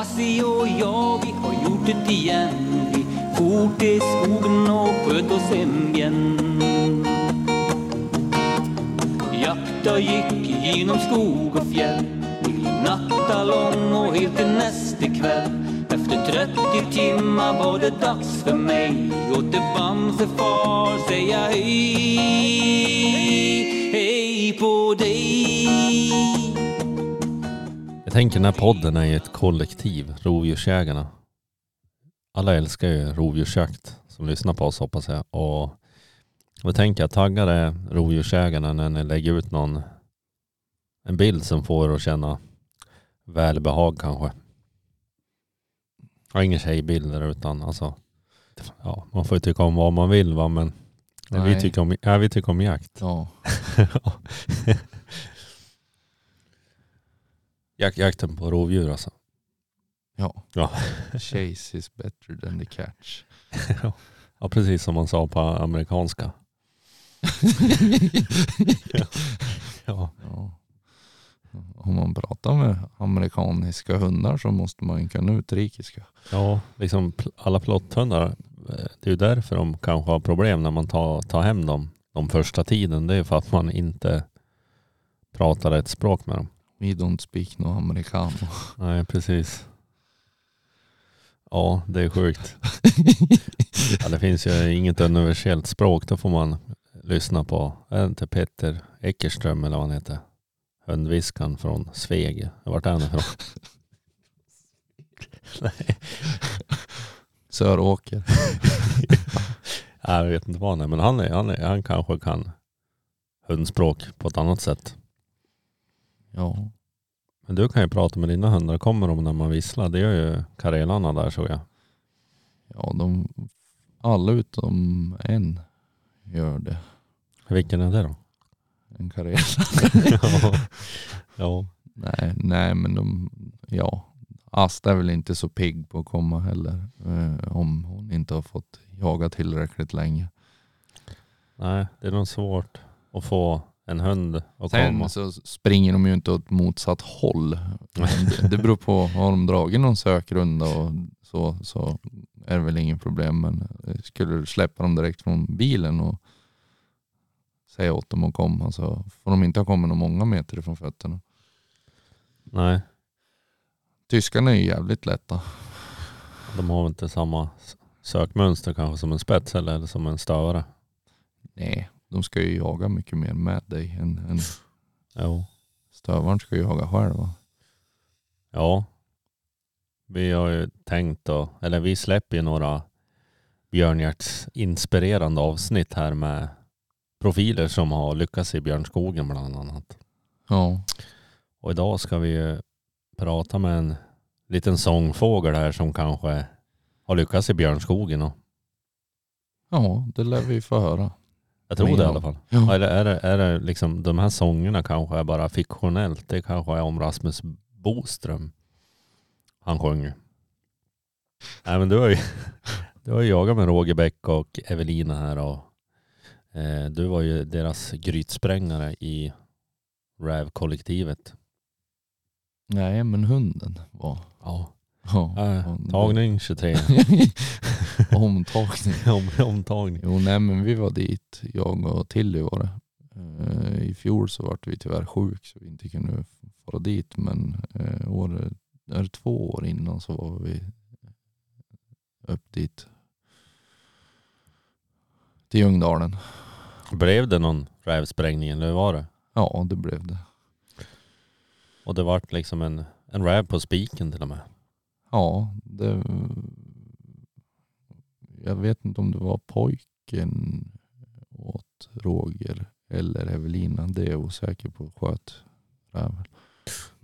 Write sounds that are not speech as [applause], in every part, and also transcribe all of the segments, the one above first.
Basse och jag, vi har gjort det igen. Vi for till skogen och sköt oss hem igen. Jakta gick genom skog och fjäll till natta lång och helt till nästa kväll. Efter 30 timmar var det dags för mig och till Bamsefar säga hej, hej på dig. Jag tänker den här podden är ju ett kollektiv, rovdjursjägarna. Alla älskar ju rovdjursjakt som lyssnar på oss hoppas jag. Och jag tänker jag taggade rovdjursjägarna när ni lägger ut någon en bild som får er att känna välbehag kanske. Jag har inga tjejbilder utan alltså ja, man får ju tycka om vad man vill va men vi tycker, om, ja, vi tycker om jakt. Ja. [laughs] Jak, jakten på rovdjur alltså. ja. Ja. [laughs] Chase is better than the catch. [laughs] Ja precis som man sa på amerikanska. [laughs] Ja. Ja. Om man pratar med amerikanska hundar så måste man kunna utrikiska. Ja, liksom alla plotthundar. eh, Det är ju därför de kanske har problem när man tar, tar hem dem de första tiden. Det är för att man inte pratar ett språk med dem. We don't speak no americano. Nej, precis. Ja, det är sjukt. Ja, det finns ju inget universellt språk. Då får man lyssna på, är det inte Peter Eckerström eller vad han heter? Hundviskan från Sveg. Vart är han ifrån? [laughs] [laughs] Nej, Söråker. jag vet inte vad han är. Men han, är, han, är, han kanske kan hundspråk på ett annat sätt. Ja. Men du kan ju prata med dina hundar. Kommer de när man visslar? Det gör ju karelarna där såg jag. Ja, de, alla utom en gör det. Vilken är det då? En karel. [laughs] ja. ja. nej, nej, men de, ja. Asta är väl inte så pigg på att komma heller. Eh, om hon inte har fått jaga tillräckligt länge. Nej, det är nog svårt att få en hund komma. Sen så springer de ju inte åt motsatt håll. Det, det beror på, har de dragit någon sökrunda och så, så är det väl inget problem. Men skulle du släppa dem direkt från bilen och säga åt dem att komma så får de inte ha kommit några många meter ifrån fötterna. Nej, Tyskarna är ju jävligt lätta. de har väl inte samma sökmönster kanske som en spets eller, eller som en stövare. Nej, de ska ju jaga mycket mer med dig än, än Jo. stövaren ska jaga själv. va? Ja. Vi har ju tänkt då, eller vi släpper ju några Björnhjärts inspirerande avsnitt här med profiler som har lyckats i björnskogen bland annat. Ja, Och idag ska vi ju prata med en liten sångfågel här som kanske har lyckats i björnskogen. Och ja det lär vi få höra. Jag tror det i alla fall. Ja. Eller är det, är det liksom, de här sångerna kanske är bara fiktionellt. Det kanske är om Rasmus Boström han sjunger. Nej men du har ju, [laughs] du har ju jagat med Roger Bäck och Evelina här och eh, du var ju deras grytsprängare i RAV-kollektivet. Nej, men hunden var... Ja. Ja, Äh, tagning 23. [laughs] [laughs] [laughs] Omtagning. [laughs] Om, omtagning. Jo, nej men vi var dit, jag och Tilly var det. Eh, I fjol så vart vi tyvärr sjuk så vi inte kunde fara dit. Men eh, år, är det två år innan så var vi upp dit. Till Ljungdalen. Blev det någon rävsprängning eller hur var det? Ja, det blev det. Och det vart liksom en, en räv på spiken till och med. Ja, det... Jag vet inte om det var pojken åt Roger eller Evelina. Det är jag osäker på. Sköt räven.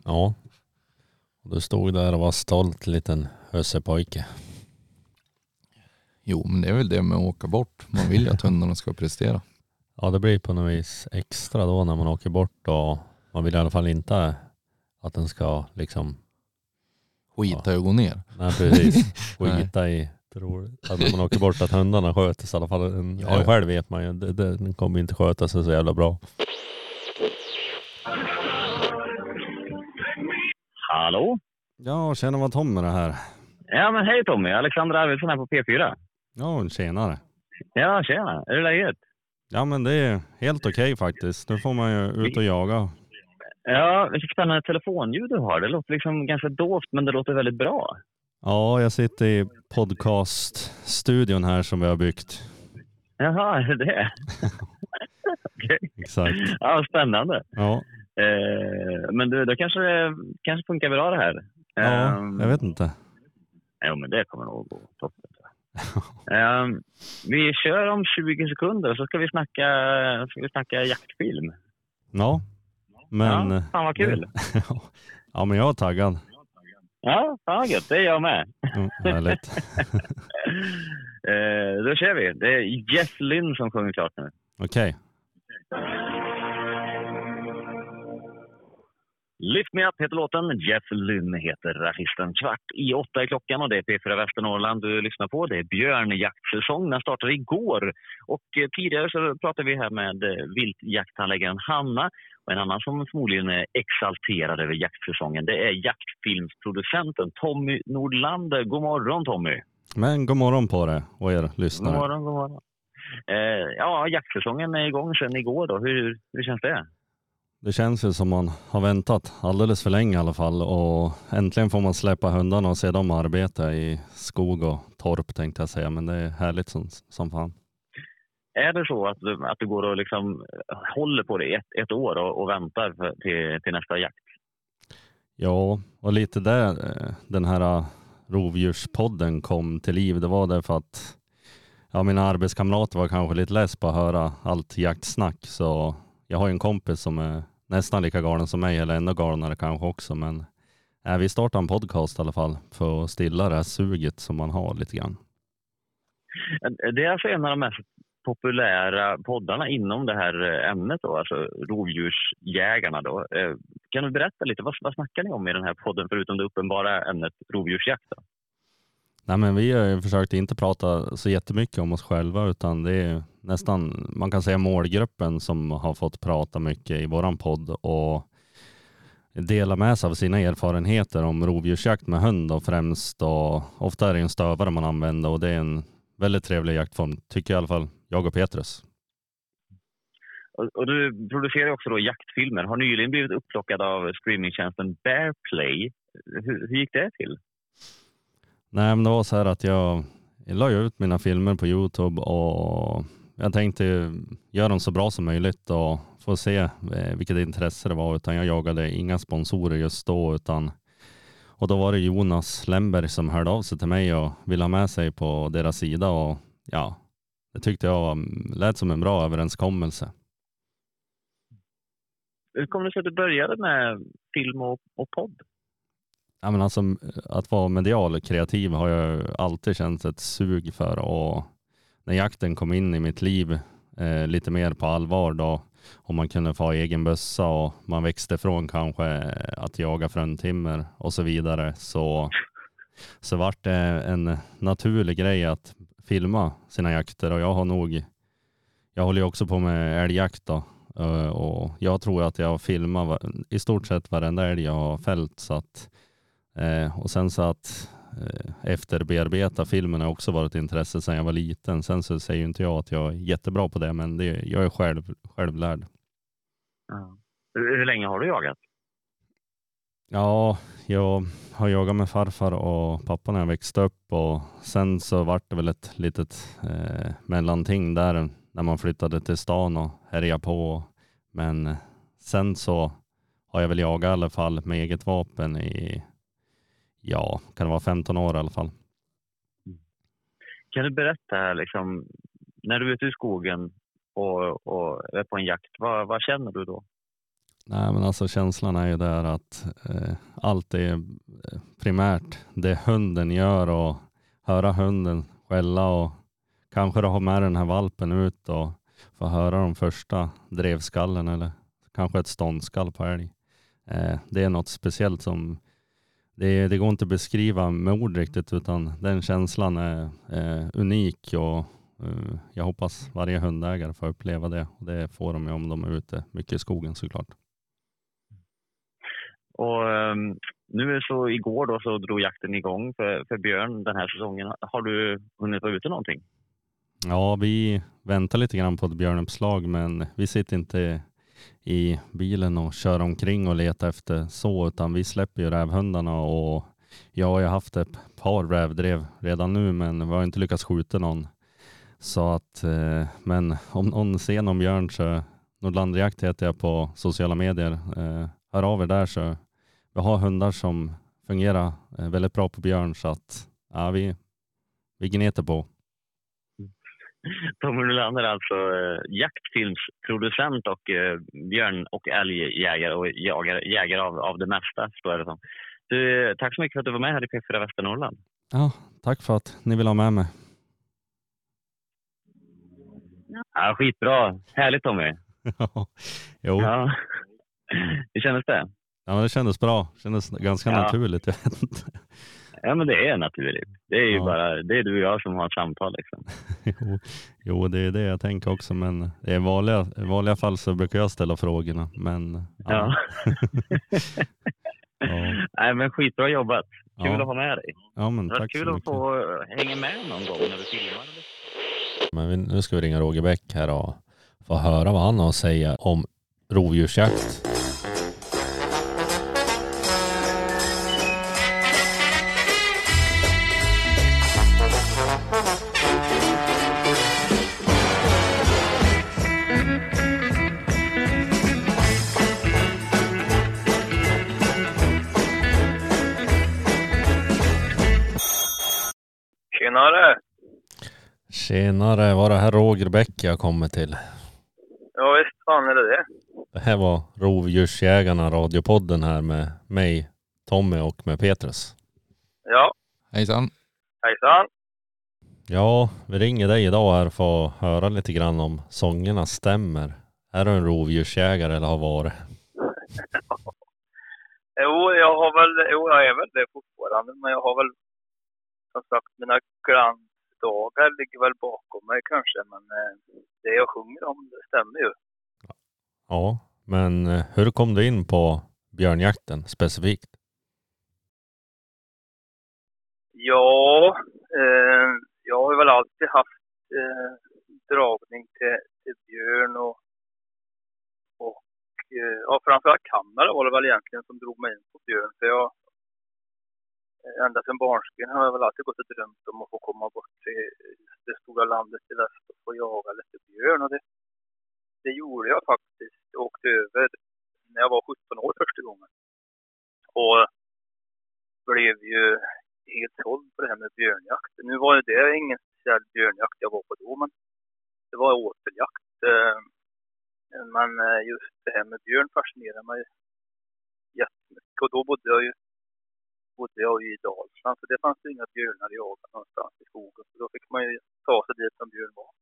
Ja. Och du stod där och var stolt liten hössepojke. Jo, men det är väl det med att åka bort. Man vill ju att hundarna ska prestera. [laughs] Ja det blir på något vis extra då när man åker bort och man vill i alla fall inte att den ska liksom, Skita i att gå ner. nej precis, [laughs] skita i tror, att när man åker bort att hundarna sköter sig i alla fall. En, Ja, ja. själv vet man ju, det, det, den kommer inte sköta sig så jävla bra. Hallå? Ja, tjena vad Tom är det här. Ja, men hej Tommy. Alexander Arvidsson här på P4. Ja, tjenare. Ja, tjena. Är det läget? Ja, men det är helt okej faktiskt. Nu får man ju ut och jaga. Ja, vilket spännande telefonljud du har. Det låter liksom ganska dovt, men det låter väldigt bra. Ja, jag sitter i podcaststudion här som vi har byggt. Jaha, är det det? [laughs] Okej. Exakt. Ja, spännande. Ja, Eh, men du, då kanske det kanske funkar bra det här. ja Ehm, jag vet inte. Jo, men det kommer nog gå toppen. [laughs] Ehm, vi kör om 20 sekunder så ska vi snacka, ska vi snacka jaktfilm. Ja, men... ja, fan vad kul. [laughs] Ja, men jag är taggad. Ja, fan vad gött. Det är jag med. Mm, härligt. [laughs] Eh, då kör vi. Det är Jeff Lynne som sjunger klart nu. Okej. Lift Me Up heter låten. Jeff Lynne heter artisten. Kvart i åtta är klockan och det är P4 Västernorrland du lyssnar på. Det är björnjaktsäsong. Den startade igår. Och eh, tidigare så pratade vi här med eh, viltjakthandläggaren Hanna och en annan som förmodligen är exalterad över jaktsäsongen. Det är jaktfilmsproducenten Tommy Nordlander. God morgon Tommy! Men god morgon på det och er God lyssnare. morgon, god morgon. Eh, ja, jaktsäsongen är igång sedan igår. Då. Hur, hur känns det? Det känns ju som man har väntat alldeles för länge i alla fall och äntligen får man släppa hundarna och se dem arbeta i skog och torp tänkte jag säga. Men det är härligt som, som fan. Är det så att du, att du går och liksom håller på det ett, ett år och, och väntar för, till, till nästa jakt? Ja, och lite där eh, den här eh, rovdjurspodden kom till liv. Det var därför att ja, mina arbetskamrater var kanske lite less på att höra allt jaktsnack. Så jag har ju en kompis som är nästan lika galen som mig, eller ännu galnare kanske också. Men äh, vi startade en podcast i alla fall för att stilla det här suget som man har lite grann. Det är alltså en av de mest populära poddarna inom det här eh, ämnet, då, alltså rovdjursjägarna. Då. Eh, kan du berätta lite, vad, vad snackar ni om i den här podden förutom det uppenbara ämnet rovdjursjakt? Då? Nej men vi har ju försökt inte prata så jättemycket om oss själva utan det är nästan, man kan säga målgruppen som har fått prata mycket i våran podd och dela med sig av sina erfarenheter om rovdjursjakt med hund och främst och ofta är det en stövare man använder och det är en väldigt trevlig jaktform tycker i alla fall jag och Petrus. Och, och du producerar också då jaktfilmer. Har nyligen blivit upplockad av streamingtjänsten Bearplay. Hur, hur gick det till? Nej men det var så här att jag, jag la ut mina filmer på Youtube och jag tänkte göra dem så bra som möjligt och få se eh, vilket intresse det var utan jag jagade inga sponsorer just då utan och då var det Jonas Lemberg som hörde av sig till mig och ville ha med sig på deras sida och ja, det tyckte jag var, lät som en bra överenskommelse. Hur kom det sig att du började med film och, och podd? Ja, men alltså, att vara medial kreativ har jag alltid känt ett sug för och när jakten kom in i mitt liv eh, lite mer på allvar då och man kunde få ha egen bössa och man växte från kanske att jaga fruntimmer och så vidare. Så, så vart det en naturlig grej att filma sina jakter. Och jag har nog, jag håller ju också på med älgjakt då. Eh, och jag tror att jag filmar filmat i stort sett varenda älg jag har fällt så att eh, och sen så att efterbearbeta filmen har också varit ett intresse sedan jag var liten. Sen så säger inte jag att jag är jättebra på det, men det, jag är själv, självlärd. Ja. Hur, hur länge har du jagat? Ja, jag har jagat med farfar och pappa när jag växte upp och sen så vart det väl ett litet eh, mellanting där när man flyttade till stan och härjade på. Men eh, sen så har jag väl jagat i alla fall med eget vapen i, ja, kan det vara 15 år i alla fall. Kan du berätta, liksom, när du är ute i skogen och, och är på en jakt, vad, vad känner du då? Nej men alltså känslan är ju där att eh, allt är eh, primärt det hunden gör och höra hunden skälla och kanske då ha med den här valpen ut och få höra de första drevskallen eller kanske ett ståndskall på älg. Eh, det är något speciellt som det, det går inte att beskriva med ord riktigt utan den känslan är eh, unik och eh, jag hoppas varje hundägare får uppleva det och det får de ju om de är ute mycket i skogen såklart. Och um, nu så igår då så drog jakten igång för, för björn den här säsongen. Har du hunnit vara ute någonting? Ja, vi väntar lite grann på ett björnuppslag men vi sitter inte i bilen och köra omkring och leta efter så utan vi släpper ju rävhundarna och jag har ju haft ett par rävdrev redan nu men vi har inte lyckats skjuta någon. Så att, eh, men om någon ser någon björn så Nordlandjakt heter jag på sociala medier. Eh, hör av er där så vi har hundar som fungerar eh, väldigt bra på björn så att ja, vi, vi gneter på. [laughs] Tommy Nylander är alltså eh, jaktfilmsproducent och eh, björn och älgjägare och jagare, jägare av, av det mesta, står det som. Du, tack så mycket för att du var med här i P4 Västernorrland. Ja, tack för att ni vill ha med mig. Ja, skitbra. Härligt Tommy. [laughs] jo. Ja. Hur kändes det? Ja, det kändes bra. Det kändes ganska Ja. naturligt. Jag vet inte. Ja, men det är naturligt. Det är ju Ja. bara det är du och jag som har samtal. Liksom. [laughs] jo, jo, det är det jag tänker också. Men i vanliga, i vanliga fall så brukar jag ställa frågorna. Men Ja. Ja. [laughs] Nej, men skitbra jobbat. Kul Ja. att ha med dig. ja, men Det var tack kul att få hänga med någon gång när du filmar. Men vi, nu ska vi ringa Roger Bäck här och få höra vad han har att säga om rovdjursjakt. Tjenare, var det här Roger Bäck jag kommer till? Ja visst fan är det det. Det här var Rovdjursjägarna radiopodden här med mig, Tommy och med Petrus. Ja, Hejsan. hejsan. Ja, vi ringer dig idag här för att höra lite grann om sångerna stämmer. Är du en rovdjursjägare eller har varit? [laughs] Jo, jag har väl, jo jag är väl det fortfarande, men jag har väl som sagt mina glansdagar ligger väl bakom mig kanske, men eh, det jag sjunger om det stämmer ju. Ja, men eh, hur kom du in på björnjakten specifikt? Ja, eh, jag har väl alltid haft eh, dragning till, till björn och, och eh, ja, framförallt Kanada var det väl egentligen som drog mig in på björn. För jag, ända sedan barnsben har jag väl alltid gått och drömt om att få komma bort till det stora landet i väst och få jaga lite björn. Och det, det gjorde jag faktiskt. Jag åkte över när jag var 17 år första gången. Och blev ju helt såld på det här med björnjakt. Nu var ju det ingen speciell björnjakt jag var på då, men det var åteljakt. Eh, men eh, just det här med björn fascinerade mig jättemycket. Och då bodde jag ju bodde jag ju i Dalsland, så det fanns ju inga björnar att jaga någonstans i skogen. Så då fick man ju ta sig dit som björn var.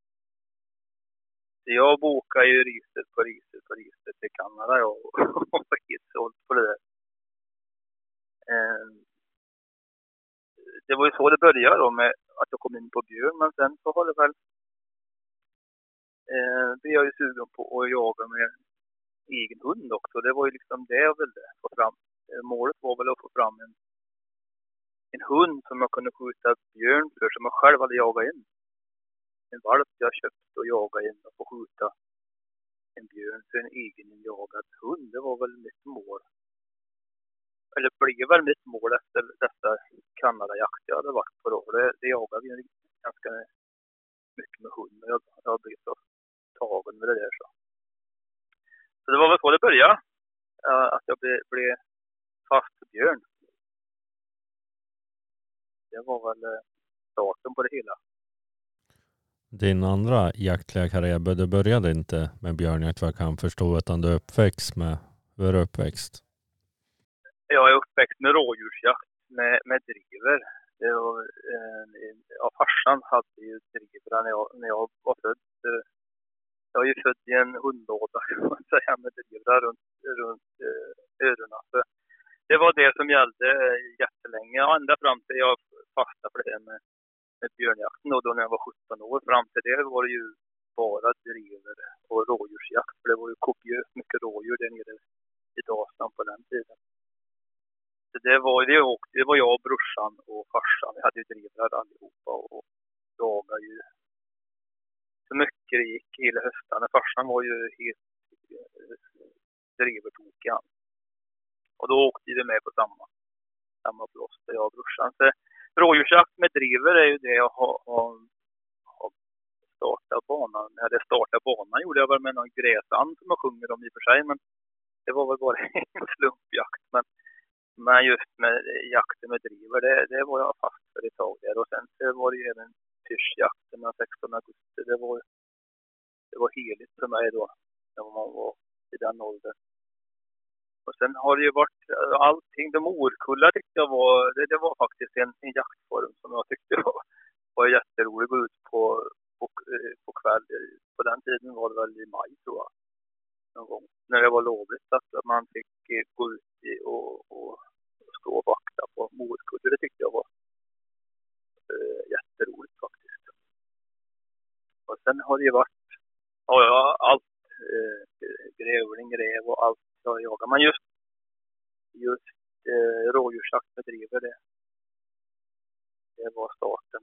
Så jag bokade ju riset på riset på riset till Kanada jag och var helt såld på det där. Ehm, det var ju så det började då med att jag kom in på björn, men sen så har det väl eh, blev jag ju sugen på att jaga med egen hund också. Det var ju liksom det jag ville få fram. Målet var väl att få fram en, en hund som jag kunde skjuta björn för, som jag själv hade jagat in. En valp jag köpt och jagat in och få skjuta en björn för en egenjagad hund. Det var väl mitt mål. Eller blev väl mitt mål efter dessa Kanadajakt jag hade varit på då. Det, det jagade vi ganska mycket med hund och jag, jag blev så tagen med det där så. Så det var väl så det började. Att jag blev, blev fast björn. Det var väl eh, starten på det hela. Din andra jaktliga karriär, du började inte med björnjakt vad jag kan förstå, utan du är uppväxt med, hur är du uppväxt? Jag är uppväxt med rådjursjakt med, med driver. Det var, eh, ja, farsan hade ju driver när jag, när jag var född. Jag är ju född i en hundlåda kan [laughs] man säga med drivrar runt, runt eh, öronen. Så det var det som gällde eh, jättelänge. Ja, ända fram till jag fastnade för det här med, med björnjakten då, då när jag var 17 år. Fram till det var det ju bara drever och rådjursjakt. För det var ju kopiöst mycket rådjur där nere i Dalsland på den tiden. Så det var, det, åkte, det var jag brorsan och farsan. Vi hade ju drivrar allihopa och, jagade ju så mycket det gick hela höstarna. Farsan var ju helt eh, drevertokig. drivertokig han. Och då åkte vi med på samma, samma plåster, jag och brorsan. Så rådjursjakt med driver är ju det jag har, har, har startat banan. Eller startat banan gjorde jag väl med någon gräsand som jag sjunger om i och för sig. Men det var väl bara [laughs] en slumpjakt. Men, men just med jakten med driver, det, det var jag fast för ett tag där. Och sen så var det ju även pyrschjakten den 16 augusti. Det var, det var heligt för mig då, när man var i den åldern. Och sen har det ju varit eh, allting, de Morkulla tyckte jag var, det, det var faktiskt en, en jaktform som jag tyckte var, var jätterolig. Gå ut på, på, eh, på kväll, på den tiden var det väl i maj tror jag. Någon gång. När det var lovligt att man fick eh, gå ut och, och stå och vakta på morkullor. Det tyckte jag var eh, jätteroligt faktiskt. Och sen har det ju varit, ja, allt, eh, grävling, räv och allt jag jagar. Men just, just eh, rådjursjakt bedriver det. Det var starten.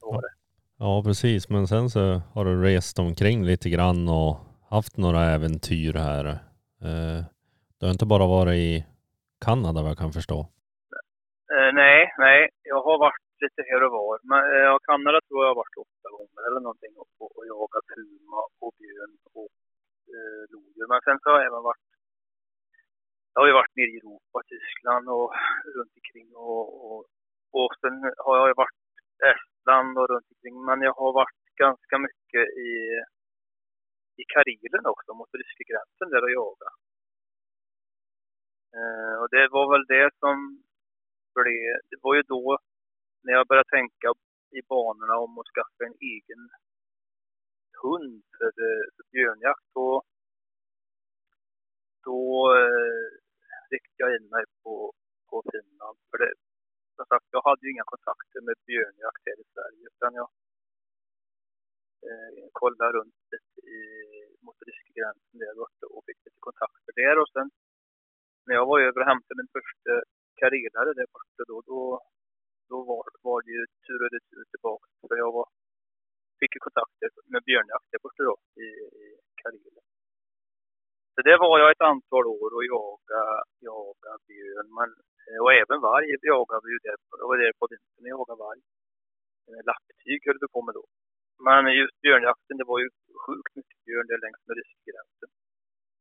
Det var det. Ja, precis. Men sen så har du rest omkring lite grann och haft några äventyr här. Eh, du har inte bara varit i Kanada vad jag kan förstå. Eh, nej, nej. Jag har varit lite här och var. Men eh, Kanada tror jag har varit åtta gånger eller någonting och, och jagat puma och björn och eh, lodjur. Men sen så har jag även varit jag har ju varit nere i Europa, Tyskland och runt omkring och, och, och sen har jag varit Estland och runt omkring. Men jag har varit ganska mycket i, i Karelen också, mot ryska gränsen där och jagat. Eh, och det var väl det som blev, det var ju då när jag började tänka i banorna om att skaffa en egen hund för, för björnjakt. Då, då eh, riktade jag in mig på, på Finland. För det, som sagt, jag hade ju inga kontakter med björnjakt här i Sverige. Utan jag eh, kollade runt lite i, mot ryska gränsen där borta och fick lite kontakter där. Och sen när jag var över och hämtade min första karelare där borta då, då, då var, var det ju tur och retur tillbaka. För jag var, fick ju kontakter med björnjakt där borta då i, i Karelen. Så det var jag ett antal år och jagade, jaga björn. Men, eh, och även varg jagade vi ju där. Jag var där på vintern och jagade varg. Eh, lapptyg höll vi på med då. Men just björnjakten, det var ju sjukt mycket björn där längs med ryska gränsen.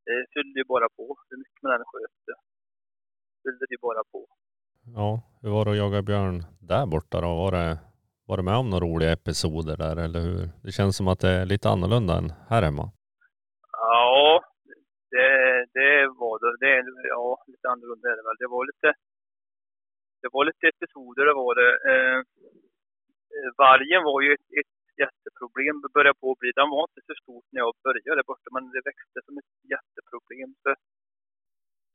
Det fyllde ju bara på. Hur mycket man än sköt det fyllde det ju bara på. Ja, hur var det att jaga björn där borta då? Var det, varit med om några roliga episoder där eller hur? Det känns som att det är lite annorlunda än här hemma. Ja, det, det var det. det. Ja, lite annorlunda är det väl. Det var lite, det var lite episoder, det var det. Eh, vargen var ju ett, ett jätteproblem började på att bli. Den var inte så stor när jag började där borta, men det växte som ett jätteproblem. Så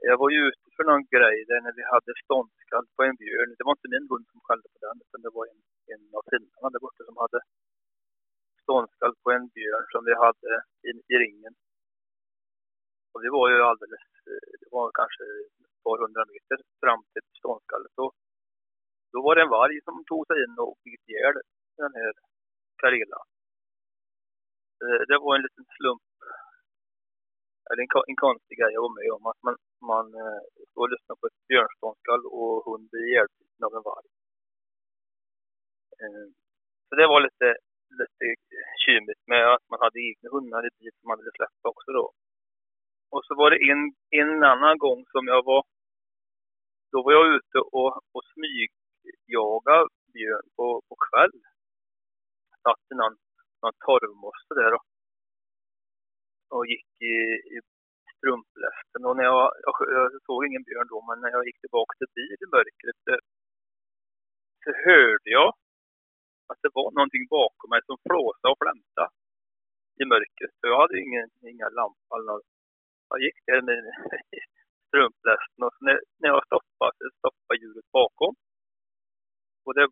jag var ju ute för någon grej där när vi hade ståndskall på en björn. Det var inte min hund som skällde på den, utan det var en, en av finnarna där borta som hade ståndskall på en björn som vi hade i, i ringen. Och det var ju alldeles, eh, det var kanske ett par hundra meter fram till ståndskallet. Och då var det en varg som tog sig in och bet ihjäl den här Karela. Eh, det var en liten slump, eller en, en konstig grej jag var med om, att man, man eh, står och lyssnar på ett björnståndskall och hund blir ihjälskjuten av en varg. Eh, så det var lite, lite kymigt med att man hade egna hundar i bil som man ville släppa också då. Och så var det en, en annan gång som jag var, då var jag ute och, och smygjagade björn på, på kväll satt i någon, någon torvmosse där och, och gick i, i strumplästen. Och när jag, jag, jag, såg ingen björn då, men när jag gick tillbaka till bil i mörkret så, så hörde jag att det var någonting bakom mig som flåsade och flämtade i mörkret. Så jag hade ingen, inga lampor eller något. Jag gick där med [laughs] strumplästen och när, när jag stoppade så stoppade hjulet bakom. Och det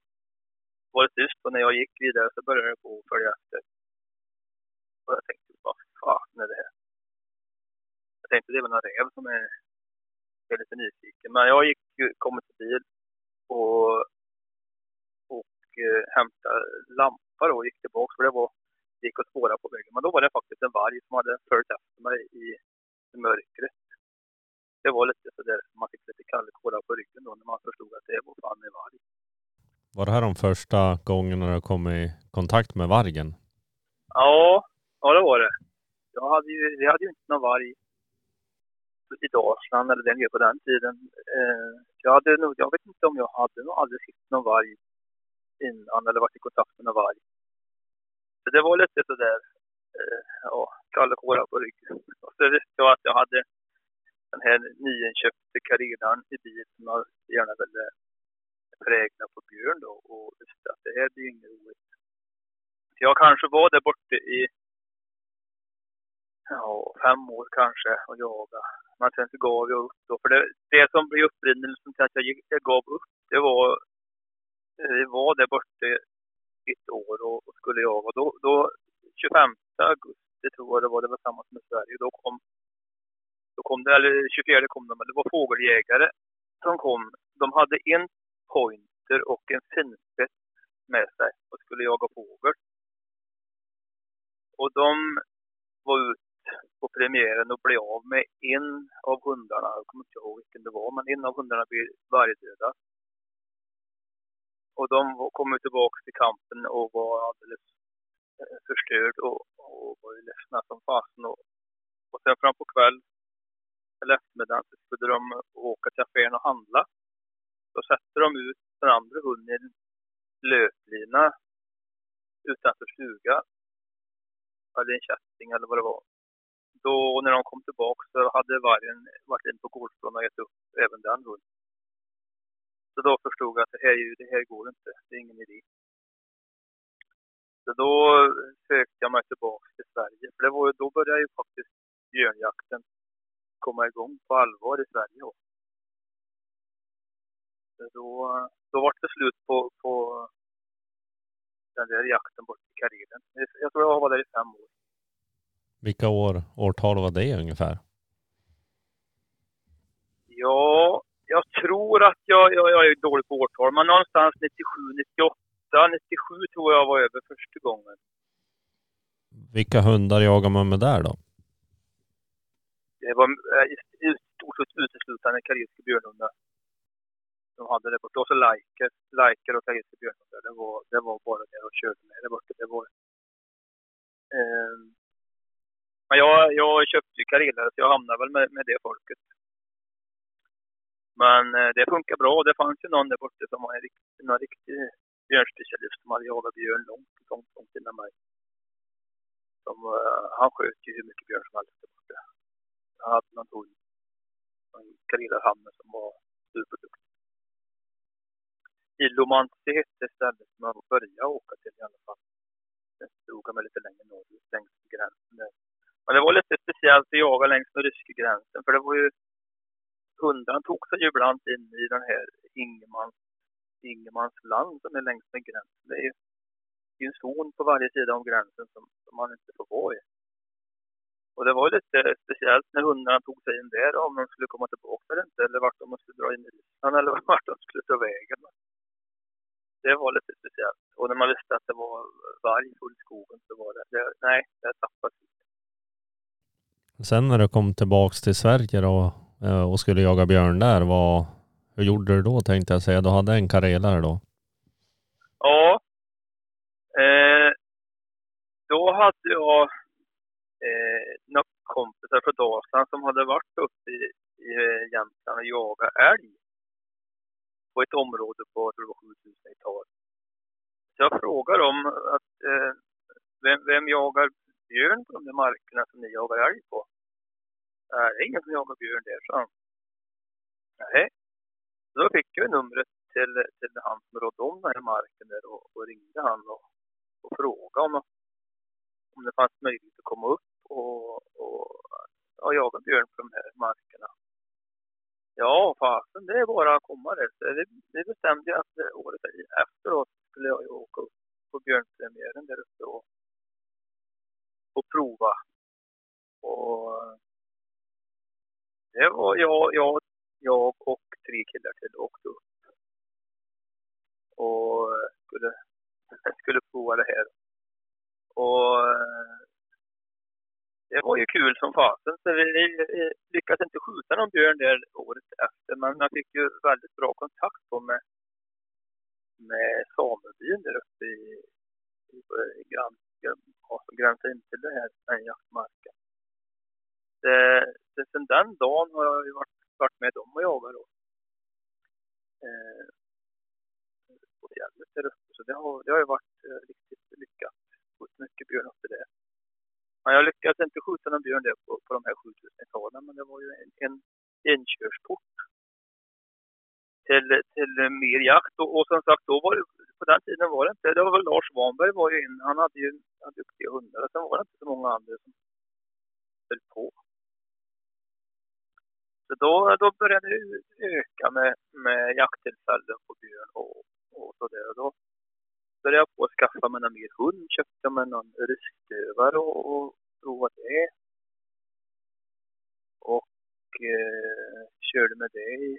var det tyst och när jag gick vidare så började det gå och följa efter. Och jag tänkte, vad fan är det här? Jag tänkte det väl någon räv som är, är lite nyfiken. Men jag gick, kom till bil och, och eh, hämtade lampa då och gick tillbaka för det var, gick att spåra på vägen. Men då var det faktiskt en varg som hade följt efter mig i, i mörkret. Det var lite sådär, man fick lite kallkårar på ryggen då när man förstod att det var fan en varg. Var det här de första gångerna du kom i kontakt med vargen? Ja, ja det var det. Jag hade ju, vi hade ju inte någon varg i Dalsland eller den nere på den tiden. Eh, jag, hade nog, jag vet inte om jag hade nog aldrig sett någon varg innan eller varit i kontakt med någon varg. Så det var lite sådär, eh, ja, kalla kårar på ryggen. Och så visste jag att jag hade den här nyinköpte karenan i bil som jag gärna ville prägla på Björn då och visste att det här blir inget roligt. Jag kanske var där borta i ja, fem år kanske och jaga. Men sen så gav jag upp då. För det, det som blev upprinnelsen liksom till att jag, gick, jag gav upp, det var, vi var där borta ett år och, och skulle jaga. Då, då 25 augusti tror jag det var, det var samma som i Sverige. Då kom, då kom det, eller 24 kom de, men det var fågeljägare som kom. De hade en pointer och en finspets med sig och skulle jaga fågel. Och de var ute på premiären och blev av med en av hundarna. Jag kommer inte ihåg vilken det var, men en av hundarna blev vargdödad. Och de kommer kom tillbaka till kampen och var alldeles eh, förstörd och, och var ju ledsna som fasen. Och, och sen fram på kväll, eller eftermiddagen, så skulle de åka till affären och handla. Då sätter de ut den andra hunden i en löplina utanför stugan. Eller en kätting eller vad det var. Då när de kom tillbaka så hade vargen varit inne på gårdsplanen och ätit upp även den hunden. Så då förstod jag att det här, är ju- det här går inte, det är ingen idé. Så då sökte jag mig tillbaka till Sverige. För det var, ju- då började ju faktiskt björnjakten komma igång på allvar i Sverige. Då, så då, då var det slut på, på den där jakten bort i Karelen. Jag tror jag var där i fem år. Vilka år, årtal var det ungefär? Ja, jag tror att jag, jag, jag är dålig på årtal, men någonstans 97, 98, 97 tror jag var över första gången. Vilka hundar jagar man med där då? Det var eh, i stort sett uteslutande karelska björnhundar. De hade det borta. Och så Liker, Liker och karelska björnhundar. Det var, det var bara det och körde med det borta. Det var, Ehm, men jag, jag köpte ju karelare så jag hamnade väl med, med det folket. Men eh, det funkar bra. Det fanns ju någon där borta som var en riktig, någon riktig björnspecialist som hade jagat björn långt, långt, långt innan mig. Som, eh, han sköt ju hur mycket björn som helst där borta. Han hade någon hund, en karelarhanne som var superduktig. Ilomansi hette stället som jag började åka till i alla fall. Sen stod jag mig lite längre norrut längs gränsen där. Men det var lite speciellt att jaga längs med ryska gränsen för det var ju hundarna tog sig ju ibland in i den här Ingemans, Ingemans land som är längs med gränsen. Det är ju det är en zon på varje sida om gränsen som, som man inte får vara i. Och det var ju lite speciellt när hundarna tog sig in där, om de skulle komma tillbaka eller inte, eller vart de skulle dra in i Ryssland eller [laughs] vart de skulle ta vägen. Det var lite speciellt. Och när man visste att det var varg full i skogen så var det, det nej, det tappade Sen när du kom tillbaks till Sverige då eh, och skulle jaga björn där, vad, hur gjorde du då tänkte jag säga? Du hade en karelare då? Ja. Eh, då hade jag eh, några kompisar från Dalsland som hade varit uppe i, i eh, Jämtland och jagat älg. På ett område på, tror 7000 hektar. Så jag frågade dem att eh, vem, vem jagar björn på de där markerna som ni jagar älg på? "Nej, det är ingen som jagar björn där, sa han. Nej. Då fick jag numret till, till han som rådde om den här marken där och, och ringde han och, och frågade om, om det fanns möjlighet att komma upp och, och, och jaga björn på de här markerna. Ja, fasen, det är bara att komma där. Så det, det bestämde jag att året året efteråt skulle jag åka upp på björnpremiären där uppe och, och prova. Och det var jag, jag, jag och tre killar till åkte upp. Och skulle, [laughs] skulle prova det här. Och det var ju kul som fasen. Så vi, vi lyckades inte skjuta någon björn där året efter, men jag fick ju väldigt bra kontakt på med, med samebyn där uppe i, i, i grann, som gränsar in till det här, den jaktmarken. Det, det, sen den dagen har jag ju varit, varit med dem och jagat då. Eh, på fjället där uppe. Så det har, det har ju varit eh, riktigt lyckat. Skjutit mycket björn uppe där. Men jag lyckades inte skjuta någon björn där på, på de här 7000 hektaren, men det var ju en, en inkörsport till, till mer jakt. Och, och som sagt, då var det, på den tiden var det inte, det var väl Lars Svanberg var ju in, han hade ju han duktiga hundar. Sen var det inte så många andra som höll på. Så då, då började det öka med, med jakttillfällen på björn och, och sådär. Och då började jag på att skaffa mig någon mer hund. Köpte mig någon ryskdövare och, och provade det. Och eh, körde med det i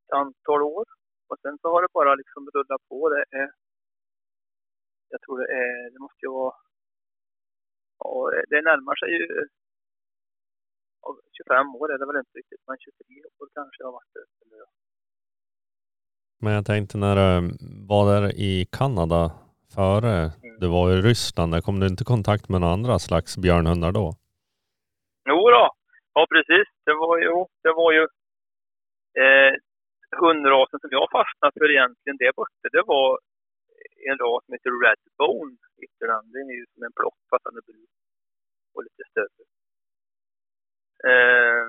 ett antal år. Och sen så har det bara liksom rullat på. Det är, jag tror det är, det måste ju vara, ja, det närmar sig ju 25 år är det väl inte riktigt, men 23 år kanske jag har varit ute nu. Men jag tänkte när du var där i Kanada före Mm. du var i Ryssland, där kom du inte i kontakt med några andra slags björnhundar då? Jo då, ja precis. Det var ju, det var ju eh, hundrasen som jag fastnade för egentligen där borta. Det var en ras som heter Redbone. heter den. Är ju som en plock fast han är brun och lite större. Eh,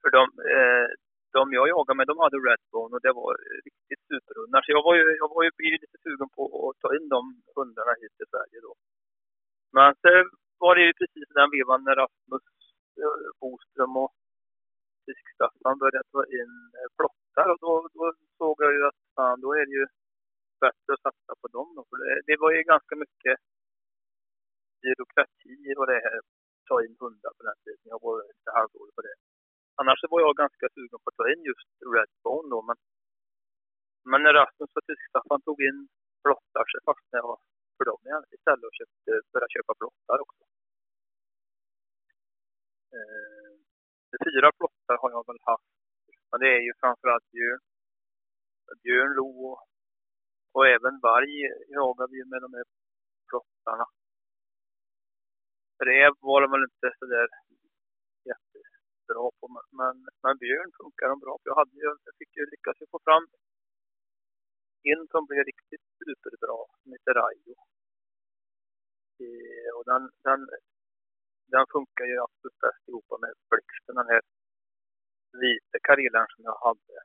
för de, eh, de jag jagade med, de hade Redbone och det var riktigt superhundar. Så jag var ju, jag var ju blivit lite sugen på att ta in de hundarna hit till Sverige då. Men så var det ju precis den vevan när Rasmus eh, Boström och Fisk-Staffan började ta in eh, plock hästar och då, då såg jag ju att fan, då är det ju bättre att satsa på dem då. För det, det var ju ganska mycket byråkrati och det här, ta in hundar på den tiden. Jag var lite halvdålig på det. Annars så var jag ganska sugen på att ta in just Redbone då, men, men när Rasmus och Tyskstaffan tog in blottar så fastnade jag för dem igen istället och köpte, började köpa blottar också. Eh, fyra blottar har jag väl haft. Men det är ju framförallt björn, björn, lo och, även varg jagar vi med de här plottarna. Räv var de väl inte sådär jättebra på, men, men, björn funkar de bra på. Jag, hade ju, jag fick ju lyckas ju få fram en som blev riktigt superbra, som heter Rayo. Eh, och den, den, den funkar ju absolut bäst ihop med Blixten, den här vita karelen som jag hade.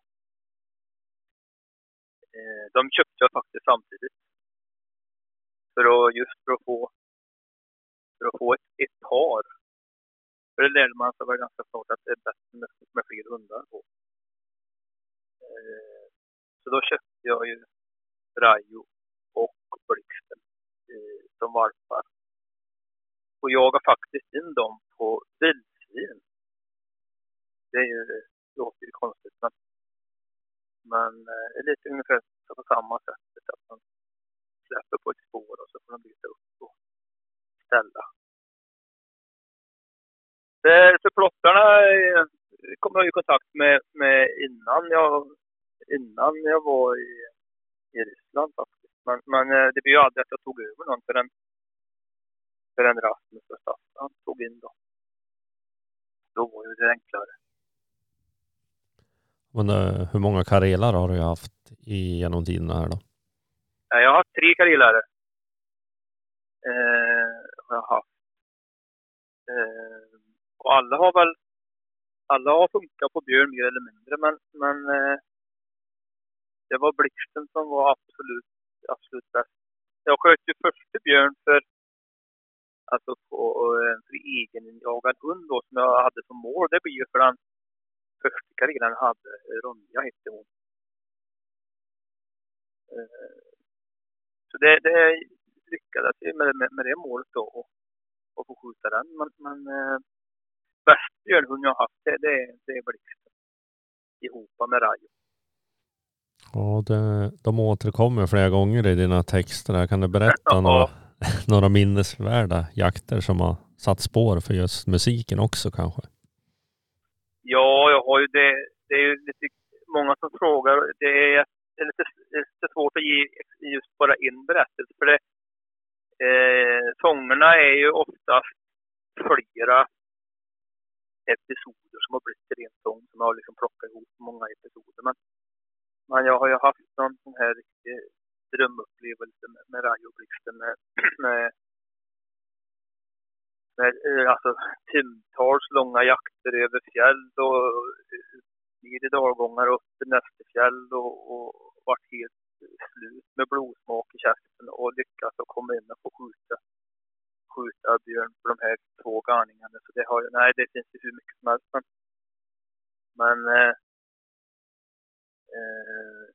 Eh, de köpte jag faktiskt samtidigt. För att, just för att få, för att få ett, ett par. För det lärde man sig väl ganska snart att det är bättre med, med fler hundar på. Eh, så då köpte jag ju Rayo och Blixten eh, som valpar. Och jagade faktiskt in dem på vildsvin. Det är ju, låter ju konstigt men, men det är lite ungefär på samma sätt. Att man släpper på ett spår och så får man byta upp och ställa. Eh, så plottarna eh, kom jag i kontakt med, med innan jag innan jag var i, i Ryssland faktiskt. Men, men det blev ju aldrig att jag tog över någon förrän, förrän Rasmus och Staffan tog in då. Då var ju det enklare. Men uh, hur många karelar har du haft i genom tiderna här då? Jag har haft tre karelare. Eh, har jag haft. Eh, och alla har väl alla har funkat på björn mer eller mindre men, men eh, det var Blixten som var absolut, absolut bäst. Jag sköt ju första björn för alltså på eh, för egenjagad hund då som jag hade som mål. Det blir ju för den första jag hade, Ronja hette hon. Eh, så det, det lyckades ju med, med, med det målet då och, och få skjuta den. Men, men eh, bäst björnhund jag haft det, det, är- det är Blixten. ihop med Rajo. Ja, det, de återkommer flera gånger i dina texter. här. Kan du berätta [laughs] Ja. några, [laughs] några minnesvärda jakter som har satt spår för just musiken också kanske? Ja, jag har ju det. Det är ju lite många som frågar. Det är, det är lite, det är lite svårt att ge just bara en berättelse. För det, eh, sångerna är ju oftast flera episoder som har blivit till en sång som jag har liksom plockat ihop många episoder. Men, men jag har ju haft någon sån här riktig drömupplevelse med, med Rajoblixten med, [clears throat] med med, eh, alltså, timtals långa jakter över fjäll och eh, ner i dalgångar upp till nästa fjäll och, och varit helt slut med blodsmak i käften och lyckats att komma in och få skjuta, skjuta björn på de här två garningarna. Så det har ju, nej det finns ju hur mycket som helst men, men eh, eh,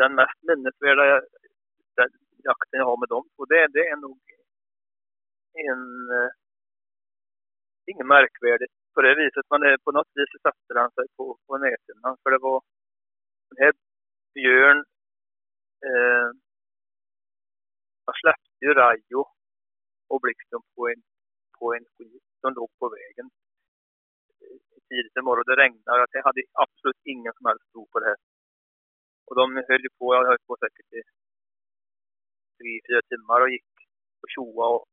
den mest minnesvärda eh, jakten jag har med dem och det, det är nog en... Eh, inget märkvärdigt på det viset. Man är, på något vis satte han sig på, på näthinnan. För det var den här Björn... Eh, jag släppte ju Rajo och Blixten på en, på en skit som låg på vägen eh, tidigt i morgon. Det regnade. Jag hade absolut ingen som helst tro på det här. Och de höll ju på, jag höll på säkert i tre, fyra timmar och gick och tjoa och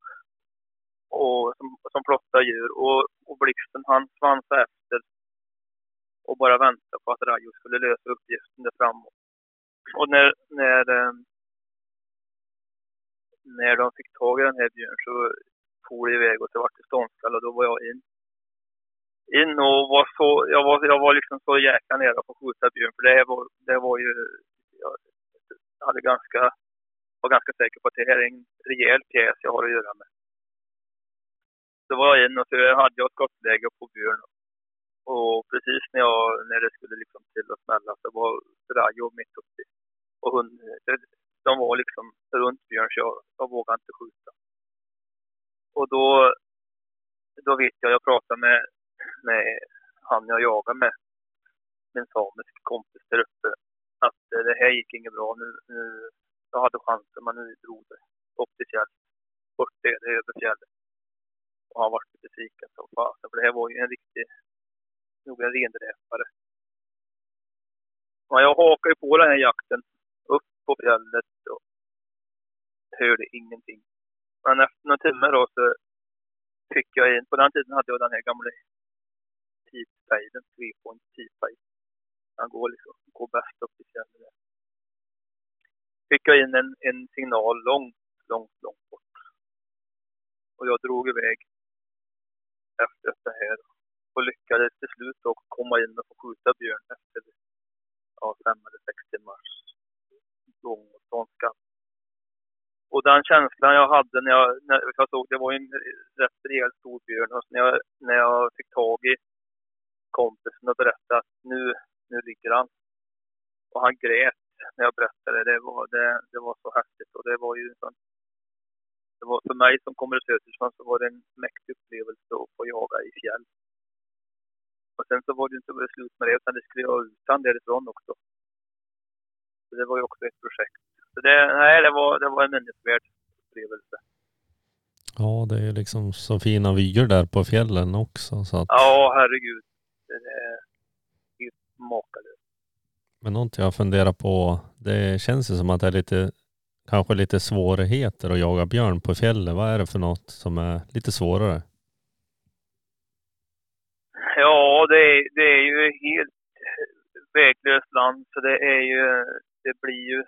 och som, som flottar djur. Och, och Blixten han svansade efter och bara väntade på att Rajo skulle lösa uppgiften där framåt. Och när, när, eh, när de fick tag i den här björn så for det iväg och det vart ståndskall och då var jag in. In och var så, jag var, jag var liksom så jäkla nära på att skjuta björn för det här var, det var ju, jag hade ganska, var ganska säker på att det här är en rejäl pjäs jag har att göra med så var jag in och så hade jag skottläge på björn. Och precis när, jag, när det skulle liksom till att smälla så var Rajo mitt uppe. Och hon, de var liksom runt björn så jag, jag vågade inte skjuta. Och då, då vet jag, jag pratade med, med han jag jagar med, min samisk kompis där uppe, att det här gick inget bra. Nu, nu, jag hade chansen men nu drog det upp till fjället. Bort det, det är över fjället och han vart besviken som fasen. För det här var ju en riktig, nog en rendräpare. Men jag hakade på den här jakten upp på fjället och hörde ingenting. Men efter några timmar då så fick jag in, på den tiden hade jag den här gamla tidspejden, 3-point Den går liksom, går bäst upp i fjället. Fick jag in en, en signal långt, långt, långt bort. Och jag drog iväg efter det här och lyckades till slut då komma in och få skjuta björn efter ja, fem eller sex timmars lång ståndskall. Och den känslan jag hade när jag, när jag såg, det var en rätt rejäl stor björn och när jag, när jag fick tag i kompisen och berättade att nu, nu ligger han. Och han grät när jag berättade. Det var, det, det var så häftigt och det var ju en sån det var, för mig som kommer söderifrån så var det en mäktig upplevelse att få jaga i fjäll. Och sen så var det inte bara slut med det utan det skulle jag utan därifrån också. Så det var ju också ett projekt. Så det, nej, det var, det var en minnesvärd upplevelse. Ja, det är liksom så fina vyer där på fjällen också. Så att, Ja, herregud. Det är helt makalöst. Men någonting jag funderar på, det känns ju som att det är lite, kanske lite svårigheter att jaga björn på fjällen. Vad är det för något som är lite svårare? Ja, det är, det är ju helt väglöst land så det är ju, det blir ju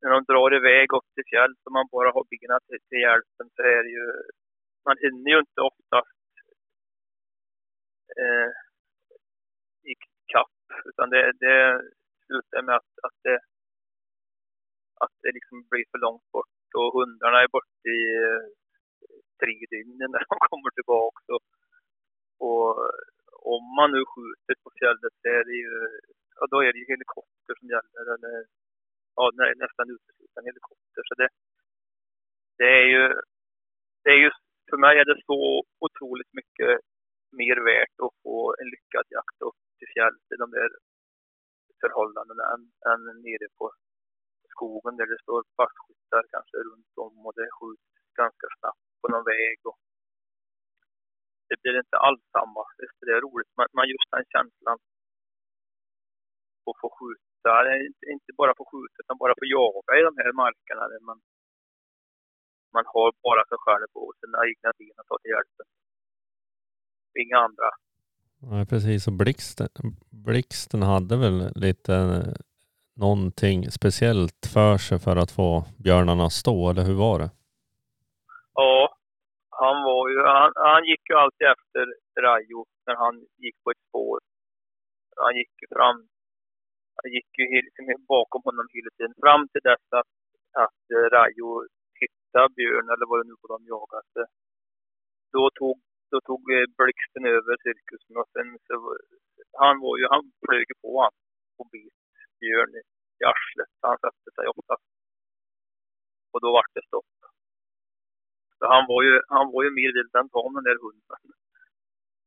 när de drar iväg upp till fjäll så man bara har benen till, till hjälpen så är det ju, man hinner ju inte oftast eh, i kapp utan det, det slutar med att, att det att det liksom blir för långt bort och hundarna är borta i eh, tre dygn när de [laughs] kommer tillbaka. Och, och om man nu skjuter på fjället så är det ju, ja då är det ju helikopter som gäller eller ja, nästan uteslutande helikopter. Så det, det är ju, det är ju, för mig är det så otroligt mycket mer värt att få en lyckad jakt upp till fjället i de där förhållandena än, än nere på skogen där det står passkyttar kanske runt om och det skjuts ganska snabbt på någon väg. Och det blir inte alls samma. Visst, det är roligt, men, just den känslan att få skjuta, inte, bara få skjuta utan bara få jaga i de här markerna där man, man har bara sig själv och sina egna ben att ta till hjälpen. Inga andra. Ja, precis. Och blixten, blixten hade väl lite någonting speciellt för sig för att få björnarna att stå, eller hur var det? Ja, han var ju, han, han gick ju alltid efter Rajo när han gick på ett spår. Han gick ju fram, han gick ju liksom bakom honom hela tiden fram till dess att, att eh, Rajo hittade björn eller vad det nu var de jagade. Då tog, då tog eh, blixten över cirkusen och sen så, han var ju, han flög på han på bit björn i, arslet. Han satte sig också. Och då vart det stopp. Så han var ju, han var ju mer vild än tam den där hunden.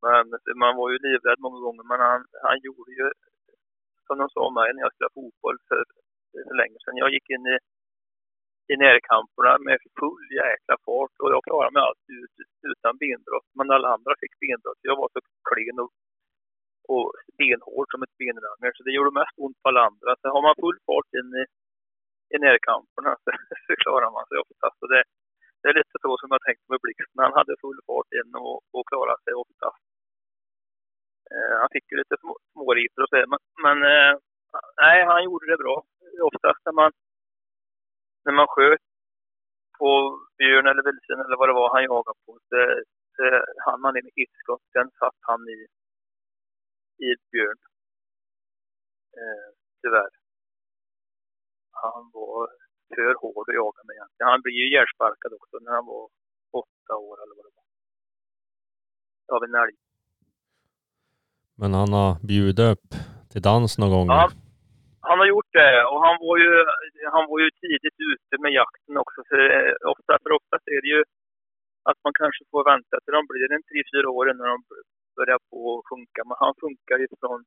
Men man var ju livrädd många gånger. Men han, han gjorde ju, som de sa mig när jag spelade fotboll för, för länge sedan. Jag gick in i, i närkamperna med full jäkla fart och jag klarade mig alltid ut, utan benbrott. Men alla andra fick benbrott. Jag var så klen och, och benhård som ett benrangel. Så det gjorde mest ont på alla andra. Så har man full fart in i, i närkamperna så, [laughs] så klarar man sig oftast. Och det, det är lite så som jag tänkte med Blixten. Han hade full fart in och, och klarade sig oftast. Eh, han fick ju lite små, småritor och så, men, men eh, nej, han gjorde det bra. Oftast när man, när man sköt på björn eller vildsvin eller vad det var han jagade på, så, så hann man in i skott, Sen satt han i, i björn. Eh, tyvärr. Han var för hård att jaga med egentligen. Han blev ju ihjälsparkad också när han var åtta år eller vad det var. Av en älg. Men han har bjudit upp till dans någon gång? Ja, han har gjort det och han var ju, han var ju tidigt ute med jakten också. För eh, ofta, för oftast är det ju att man kanske får vänta till de blir en tre, fyra år innan de börjar på att funka. Men han funkar ju från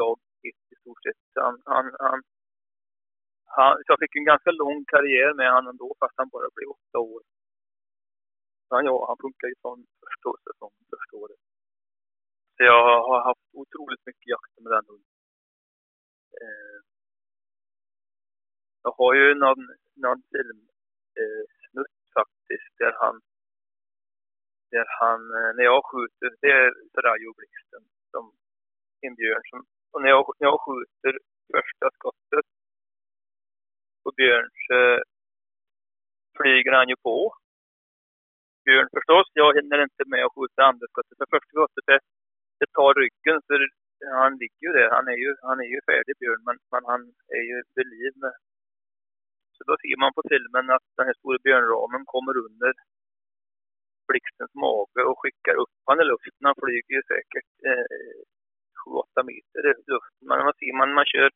dag ett i stort sett. Han, han, han, han, så jag fick en ganska lång karriär med honom ändå fast han bara blev åtta år. Han, ja, han funkar ju från första säsongen, första året. Så jag har haft otroligt mycket jakt med den hunden. Eh, jag har ju någon, någon filmsnutt eh, faktiskt där han, där han, eh, när jag skjuter, det är Rajo Blixten som en björn som, och när jag, när jag skjuter första skottet på Björn så eh, flyger han ju på. Björn förstås, jag hinner inte med att skjuta andra skottet. För första skottet det, det tar ryggen för han ligger ju där. Han är ju, han är ju färdig Björn men, men han är ju vid liv med. Så då ser man på filmen att den här stora björnramen kommer under blixtens mage och skickar upp han i luften. Han flyger ju säkert eh, 7-8 meter i luften. Men man ser man, man kör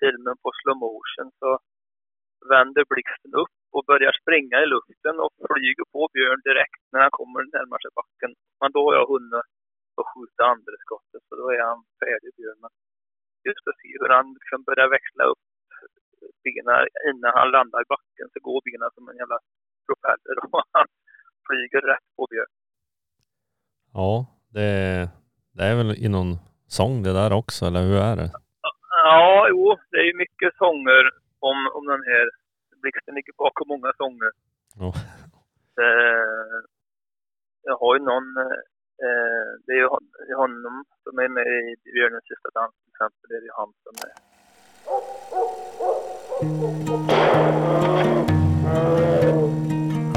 filmen på slow motion så vänder blixten upp och börjar springa i luften och flyger på Björn direkt när han kommer närmar sig backen. Men då har jag hunnit att skjuta andra skottet så då är han färdig Björn. Men just att se hur han liksom börjar växla upp benen innan han landar i backen så går benen som en jävla propeller och [laughs] han flyger rätt på Björn. Ja, det, det är väl i någon sång det där också, eller hur är det? Ja, jo, det är ju mycket sånger om, om den här Blixten ligger bakom många sånger. Ja. Eh, jag har ju någon, eh, det är ju det honom som är med i Björnens sista dans till exempel. Det är ju han som är.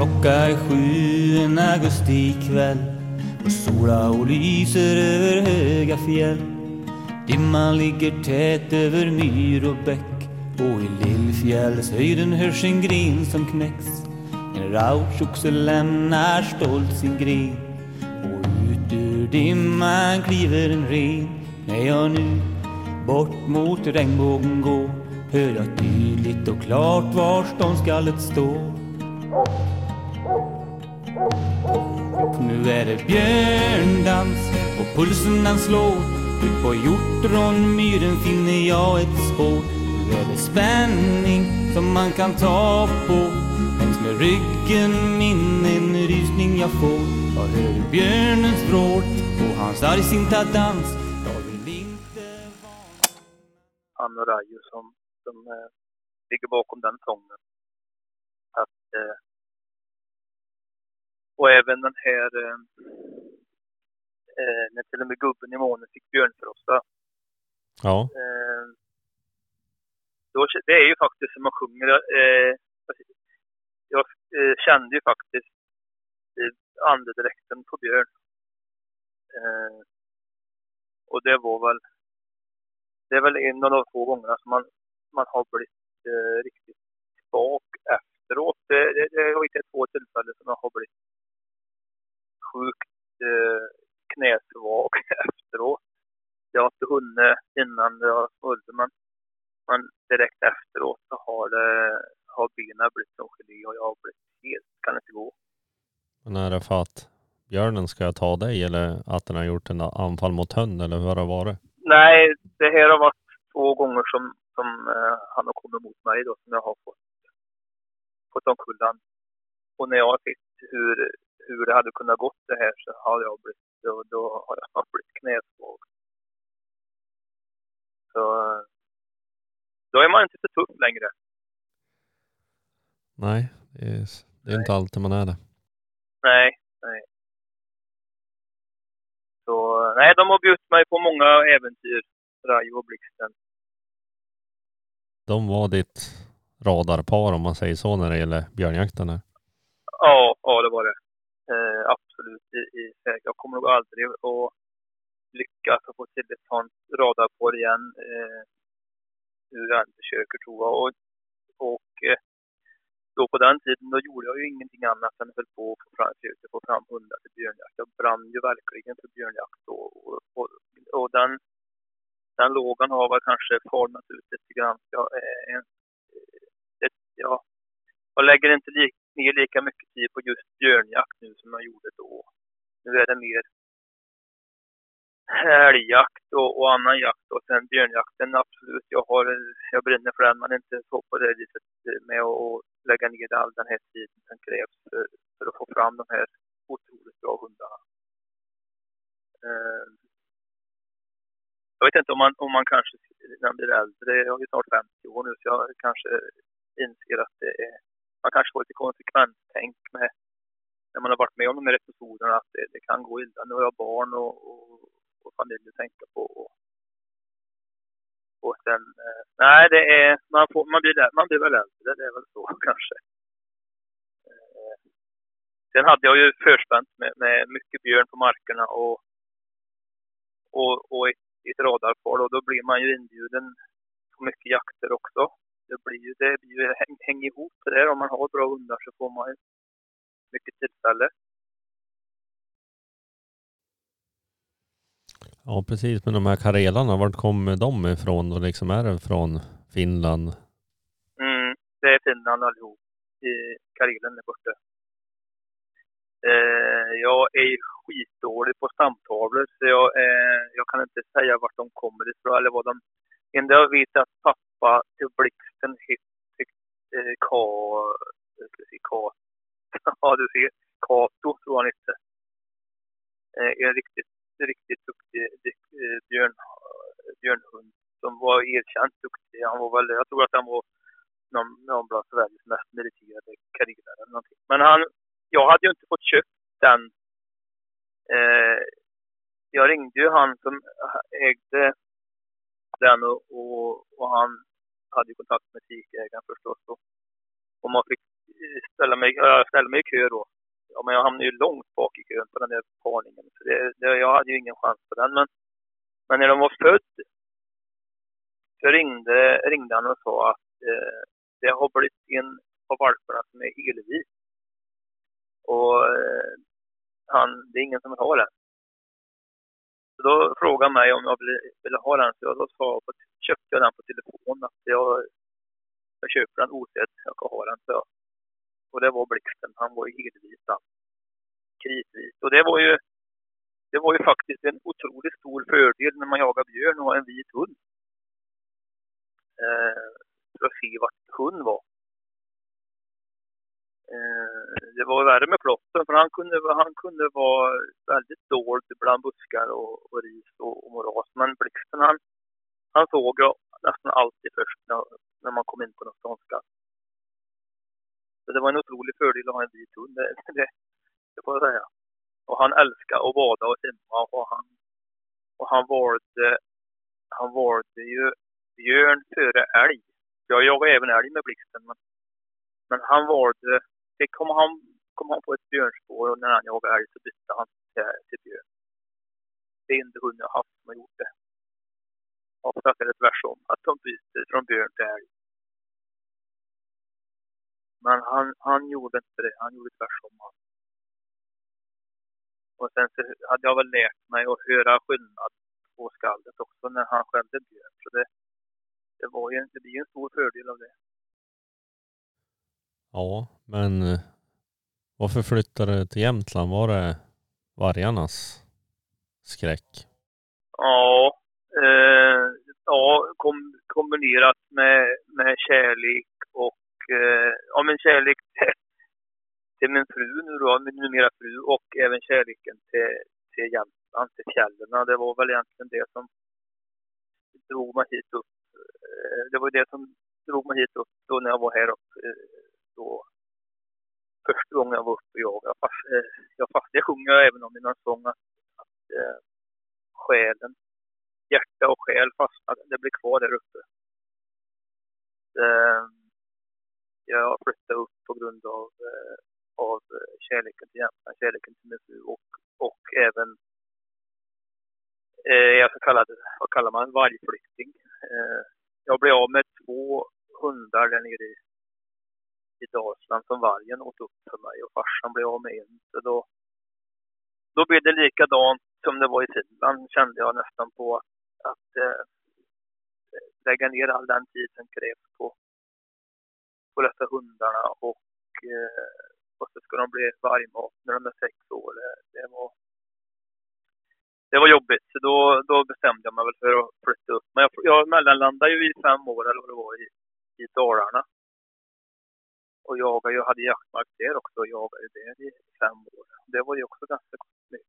Klocka är sju en augustikväll och sola och lyser över höga fjäll. Dimman ligger tät över myr och bäck och i Lillfjällshöjden hörs en gren som knäcks. En rauchoxe lämnar stolt sin gren och ut ur dimman kliver en ren. När jag nu bort mot regnbågen går hör jag tydligt och klart var ståndskallet står. Nu är det björndans och Pulsen den slår. Ut på hjortronmyren finner jag ett spår. Nu är det spänning som man kan ta på. Längs med ryggen min en rysning jag får. Jag hör björnens vrål och hans argsinta dans. Jag vill inte vara Anna och Rajo som, som eh, ligger bakom den sången. Att, eh, och även den här eh, eh, när till och med gubben i månen fick björnfrosta. Ja. Eh, då, det är ju faktiskt som man sjunger. Eh, jag eh, kände ju faktiskt eh, andedräkten på Björn. Eh, och det var väl det är väl en av de få gångerna som man, man har blivit eh, riktigt svag efteråt. Det, det, det har inte två tillfällen som jag har blivit sjukt eh, knäsvag [laughs] efteråt. Jag har inte hunnit innan jag följde men, men direkt efteråt så har, det, har benen blivit som gelé och jag har blivit helt, kan inte gå. Men är det för att björnen ska ta dig eller att den har gjort en anfall mot hund eller hur har det varit? Nej, det här har varit två gånger som, som eh, han har kommit mot mig då, som jag har fått, fått omkull. Och när jag har sett hur, hur det hade kunnat gått det här så har jag blivit, då, då har jag blivit knäsvag. Så då är man inte så tuff längre. Nej, det är, det är inte alltid man är det. Nej, nej. Så nej, de har bjudit mig på många äventyr, Rajo och Blixten. De var ditt radarpar om man säger så när det gäller björnjakten här. Ja, ja det var det. Eh, absolut. I, i, jag kommer nog aldrig att lyckas att få till ett sånt radarpar igen. Eh, hur jag än försöker tror jag. Och, och eh, då på den tiden då gjorde jag ju ingenting annat än höll på att få fram, få fram hundar till björnjakt. Jag brann ju verkligen för björnjakt då. Och, och, och den, den lågan har väl kanske falnat ut lite grann. Jag, eh, eh ett, ja, jag lägger inte lika ner lika mycket tid på just björnjakt nu som jag gjorde då. Nu är det mer älgjakt och, och annan jakt och sen björnjakten absolut. Jag, har, jag brinner för den men inte så på det viset med att lägga ner all den här tiden som krävs för, för att få fram de här otroligt bra hundarna. Eh, jag vet inte om man, om man kanske när man blir äldre, jag är snart 50 år nu så jag kanske inser att det är, man kanske får lite konsekvenstänk med när man har varit med om de här episoderna att det, det kan gå illa. Nu har jag barn och, och, och familj att tänka på. Och, och sen, eh, nej det är, man, får, man, blir, man blir väl äldre, det är väl så [laughs] kanske. Eh, sen hade jag ju förspänt med, med mycket björn på markerna och, och, och ett, ett radarpar och då blir man ju inbjuden på mycket jakter också. Det blir ju, det blir ju häng, häng ihop det där. Om man har bra hundar så får man ju mycket tillfälle. Ja precis, men de här karelarna, vart kommer de ifrån? Och liksom är det från Finland? Mm, det är Finland allihop. I Karelen där borta. Eh, jag är skitdålig på stamtavlor så jag, eh, jag kan inte säga vart de kommer ifrån eller vad de... Enda jag vet är att pappa till Blixten hette eh, K... K... [laughs] Ja du ser. Kato tror han hette. Eh, en riktigt, riktigt duktig eh, björn, björnhund som var erkänt duktig. Han var väl, jag tror att han var någon, någon bland Sveriges mest meriterade karriärer eller någonting. Men han, jag hade ju inte fått köpt den. Eh, jag ringde ju han som ägde den och, och, och han hade ju kontakt med tikägaren förstås. Och, och man fick ställa mig, jag ställde mig i kö då. Ja, men jag hamnade ju långt bak i kön på den där parningen. Så det, det, jag hade ju ingen chans på den. Men, men när de var född så ringde, ringde han och sa att eh, det har blivit en av valparna som är helvit. Och eh, han, det är ingen som vill ha den. Så då frågade han mig om jag ville, ville ha den. Så jag då sa, köpte jag den på telefon att jag, jag köper den osedd. Jag kan ha den. Så jag. Och det var Blixten. Han var ju helvit Kritvit. Och det var ju det var ju faktiskt en otroligt stor fördel när man jagar björn och har en vit hund. Eh, för att se vart hund var. Eh, det var värre med plotten för han kunde, han kunde vara väldigt dold bland buskar och, och ris och, och moras. Men blixten han, han såg jag nästan alltid först när, när man kom in på något ståndskall. Så det var en otrolig fördel att ha en vit hund, det, [laughs] det, det får jag säga. Och han älskade att bada och simma och han, och han valde, han valde ju björn före älg. Jag jagade även älg med blixten men, men han valde det kom han, kom han på ett björnspår och när han jagade älg så bytte han till, till björn. Det är inte hund jag haft som har gjort det. Oftast är det tvärtom, att de byter från björn till älg. Men han, han gjorde inte det, han gjorde tvärtom. Han. Och sen så hade jag väl lärt mig att höra skillnad på skallet också när han skällde björn. Så det, det, var ju, det blir en stor fördel av det. Ja, men eh, varför flyttade du till Jämtland? Var det vargarnas skräck? Ja, eh, ja kom, kombinerat med, med kärlek och eh, ja, men kärlek till, till min fru nu då, min numera fru och även kärleken till, till Jämtland, till fjällen. Det var väl egentligen det som drog mig hit upp. Eh, det var det som drog mig hit upp då när jag var här uppe då första gången jag var uppe och jagade. Fast, eh, jag, fast, jag sjunger även om i någon sång att, att eh, själen, hjärta och själ fastnar, det blir kvar där uppe. Eh, jag flyttade upp på grund av, eh, av eh, kärleken till Jämtland, kärleken till min fru och, och även eh, jag så kallad, vad kallar man, vargflykting. Eh, jag blev av med två hundar där nere i i Dalsland som vargen åt upp för mig och farsan blev av med en. Så då, då blev det likadant som det var i Finland kände jag nästan på att, att äh, lägga ner all den tid som krävs på, på dessa hundarna och, eh, och så ska de bli vargmat när de är sex år. Det, det var det var jobbigt, så då, då bestämde jag mig väl för att flytta upp. Men jag, jag mellanlandade ju i fem år, eller vad det var, i, i Dalarna och jagade, jag hade jaktmark där också och jagade där i fem år. Det var ju också ganska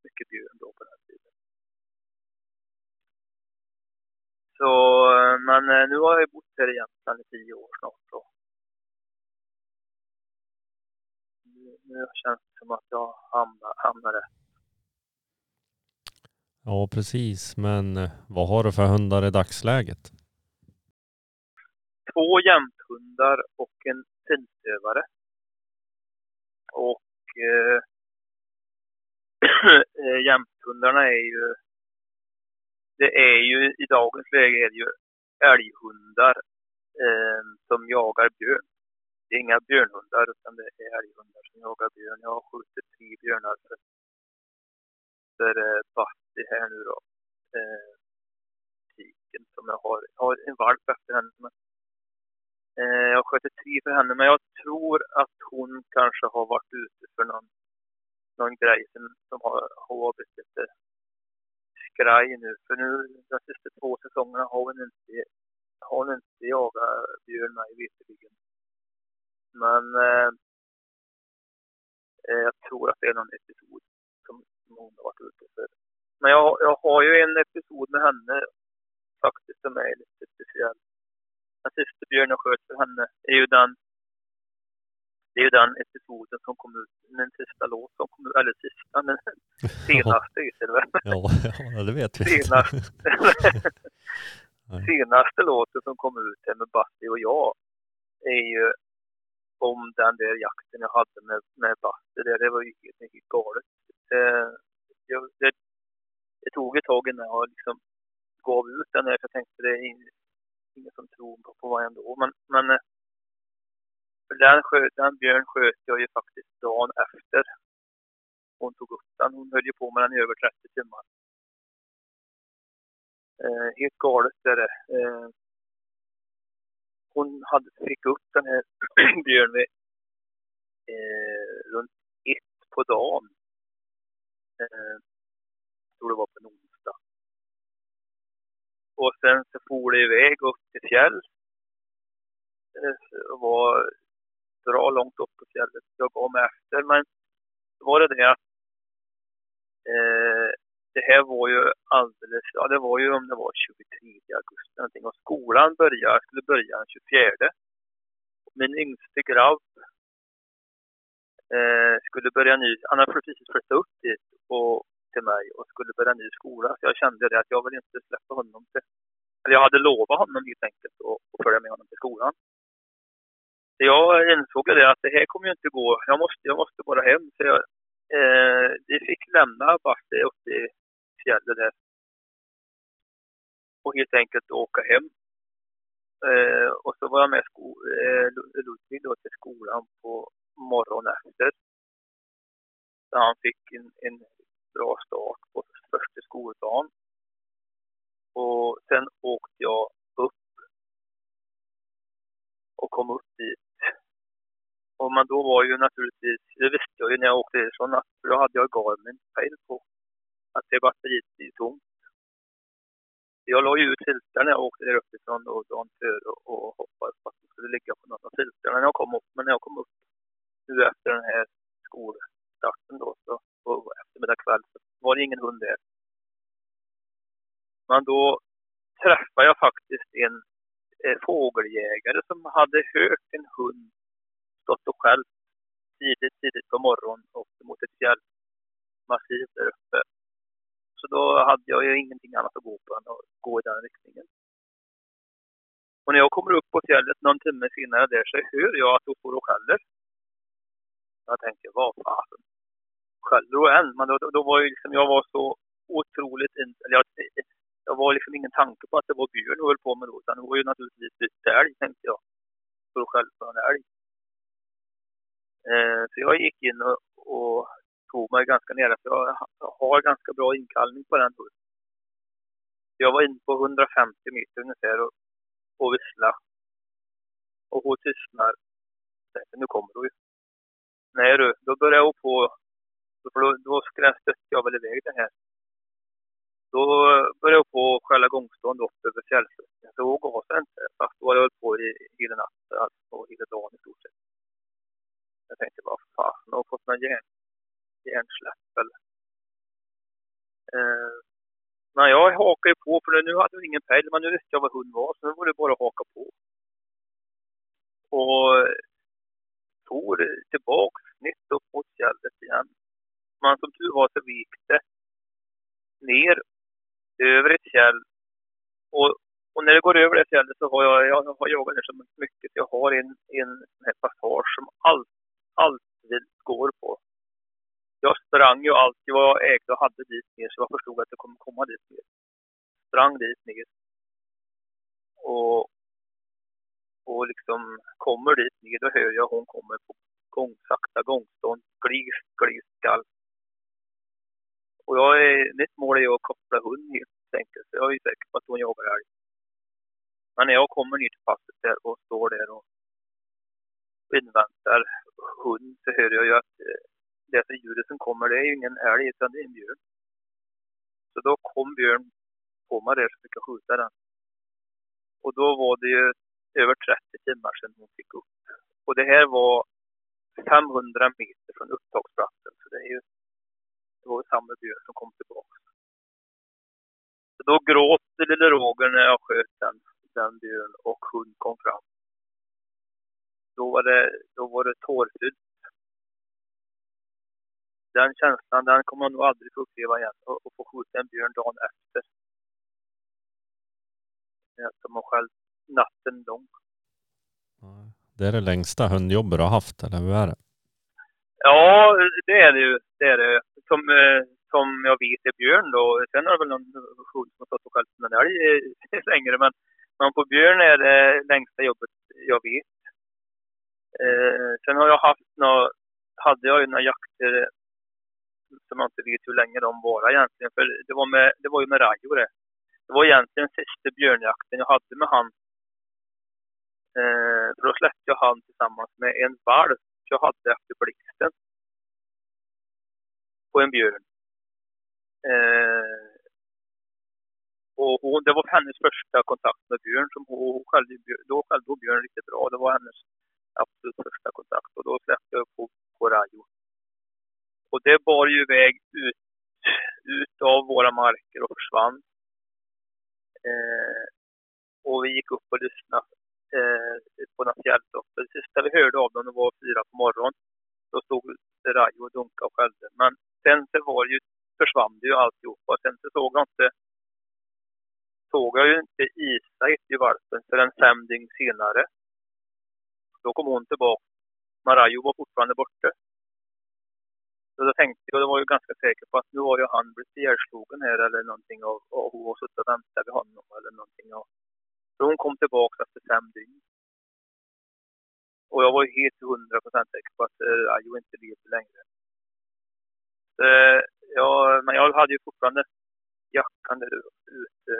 mycket björn då på den tiden. Så, men eh, nu har jag bott här i Jämtland i tio år snart. Och nu känns det som att jag hamnar, hamnar rätt. Ja, precis. Men eh, vad har du för hundar i dagsläget? Två jämthundar och en fintövare. Och eh, [clears throat] eh, jämthundarna är ju, det är ju i dagens läge är det ju älghundar eh, som jagar björn. Det är inga björnhundar utan det är älghundar som jagar björn. Jag har skjutit tre björnar för, för eh, Batti här nu då. Eh, tiken som jag har. Jag har en valp efter henne men Eh, jag sköter tre för henne, men jag tror att hon kanske har varit ute för någon, någon grej som, som har, har blivit lite skraj nu. För nu, de sista två säsongerna har hon inte, har hon inte jagat björn mig veterligen. Men eh, eh, jag tror att det är någon episod som, som hon har varit ute för. Men jag, jag har ju en episod med henne faktiskt som är lite speciell Björn jag sköt för henne är ju den det är ju den episoden som kom ut, den sista låt som kom ut, eller sista, men [laughs] senaste är det väl? Ja, det vet vi. Senaste, [laughs] senaste låten som kom ut med Basti och jag är ju om den där jakten jag hade med, med Basti. Det, det var ju helt, helt galet. Det, det, det tog ett tag innan jag liksom gav ut den här, för jag tänkte det är ingen som tror på, på vad ändå. Men, men eh, för den, sköt, den björn sköt jag ju faktiskt dagen efter hon tog upp den. Hon höll ju på med den i över 30 timmar. Eh, helt galet är det. Eh, hon hade, fick upp den här [clears throat] björn vid, eh, runt ett på dagen. Eh, tror det var på en. Och sen så for det iväg upp till fjäll. Eh, det var bra långt upp på fjället. Jag gav mig efter, men då var det det att eh, det här var ju alldeles, ja det var ju om det var 23 augusti någonting och skolan började, skulle börja den 24. Min yngste grabb eh, skulle börja ny, han hade precis flyttat upp dit och, till mig och skulle börja ny skola. Så jag kände det att jag vill inte släppa honom till, eller jag hade lovat honom helt enkelt att följa med honom till skolan. Så jag insåg det att det här kommer ju inte gå, jag måste, jag måste bara hem. Så jag, eh, vi fick lämna Basti uppe i fjället där. Och helt enkelt åka hem. Eh, och så var jag med sko eh, Ludvig då till skolan på morgonen efter. Så han fick en, en bra start på första skoldagen. Och sen åkte jag upp och kom upp dit. Och men då var ju naturligtvis, det visste jag ju när jag åkte därifrån, att för då hade jag Garmin pejl på att det batteriet blir tomt. Jag la ju ut filtar när jag åkte där uppifrån och dagen före och, och hoppades på att det skulle ligga på någon av filtarna när jag kom upp. Men när jag kom upp nu efter den här skolstarten då, så, på eftermiddag kväll, så var det ingen hund där. Men då träffade jag faktiskt en eh, fågeljägare som hade hört en hund stått och skällt tidigt, tidigt på morgonen upp mot ett fjällmassiv där uppe. Så då hade jag ju ingenting annat att gå på än att gå i den riktningen. Och när jag kommer upp på fjället någon timme senare där så hör jag att hon står och skäller. Jag tänker, vad fasen. Skäller hon än? Men då, då, var ju liksom, jag var så otroligt, in, eller jag, jag var liksom ingen tanke på att det var björn hon höll på med då, utan det var ju naturligtvis älg, tänkte jag. För att skälla på en älg. Eh, så jag gick in och, och tog mig ganska nära, för jag har ganska bra inkallning på den hunden. Jag var inne på 150 meter ungefär och, och visslade. Och hon tystnar. Tänkte, nu kommer hon ju. Nej du, då började jag på, för då, då stötte jag väl iväg det här. Då började jag på att skälla gångstånd upp över fjällslutten. Så jag gav sig inte, fast då hade jag hållit på i hela natten, alltså hela dagen i stort sett. Jag tänkte, vad fasen, har fått någon järn, hjärnsläpp eller? Eh, men jag hakade ju på, för nu hade jag ingen pejl, men nu visste jag vad hund var, så nu var det bara att haka på. Och for tillbaks nytt upp mot fjället igen. Men som tur var så vek det ner över ett fjäll. Och, och när det går över det fjället så har jag, jag har jagat det så mycket. Jag har en, en sån här passage som allt, allt vilt går på. Jag sprang ju alltid vad jag ägde och hade dit ner så jag förstod att det kommer komma dit ner. Sprang dit ner. Och, och liksom kommer dit ner, då hör jag hon kommer på gång, sakta gångstånd, glis, glis, skall. Och jag är, mitt mål är att koppla hund helt enkelt, så jag är säker på att hon jagar älg. Men när jag kommer ner till passet där och står där och inväntar hund så hör jag ju att eh, det för djuret som kommer, det är ju ingen älg utan det är en björn. Så då kom björn på mig där så fick jag skjuta den. Och då var det ju över 30 timmar sedan hon fick upp. Och det här var 500 meter från upptagsplatsen. Så det är ju det var samma björn som kom tillbaka. Så då gråter lille Roger när jag sköt den, den björn och hund kom fram. Då var det, då var det tårfyllt. Den känslan, den kommer man nog aldrig få uppleva igen. Och få skjuta en björn dagen efter. Som man själv natten lång. Det är det längsta hundjobbet du har haft, eller hur är det? Ja, det är det ju. Det är det. Som, eh, som jag vet är björn då. Sen har det väl någon hund som har stått och skällt en älg eh, [laughs] längre. Men, men på björn är det längsta jobbet jag vet. Eh, sen har jag haft några, hade jag ju några jakter eh, som jag inte vet hur länge de var egentligen. För det var, med, det var ju med Rajo det. Det var egentligen sista björnjakten jag hade med han. Eh, för då släppte jag han tillsammans med en valp jag hade efter blixten. På en björn. Eh, och hon, det var hennes första kontakt med Björn. Som hon skällde, då skällde hon Björn riktigt bra. Det var hennes absolut första kontakt. Och då släppte jag upp på, på Rajo. Och det bar ju iväg ut, ut av våra marker och försvann. Eh, och vi gick upp och lyssnade eh, på något fjälltopp. Det sista vi hörde av dem var fyra på morgonen. Då stod Rajo och dunkade och skällde. Men sen så var det ju, försvann det ju alltihopa. Sen så såg jag inte såg jag ju inte Isa i valpen förrän fem dygn senare. Då kom hon tillbaka. Marajo var fortfarande borta. Så då tänkte jag, då var jag ganska säker på att nu har ju han blivit ihjälslagen här eller någonting och, och hon har suttit och väntat vid honom eller någonting. Och, så hon kom tillbaka efter fem dygn. Och jag var helt hundra procent säker på att eh, Rajo inte levde längre eh, ja, men jag hade ju fortfarande jackan där ute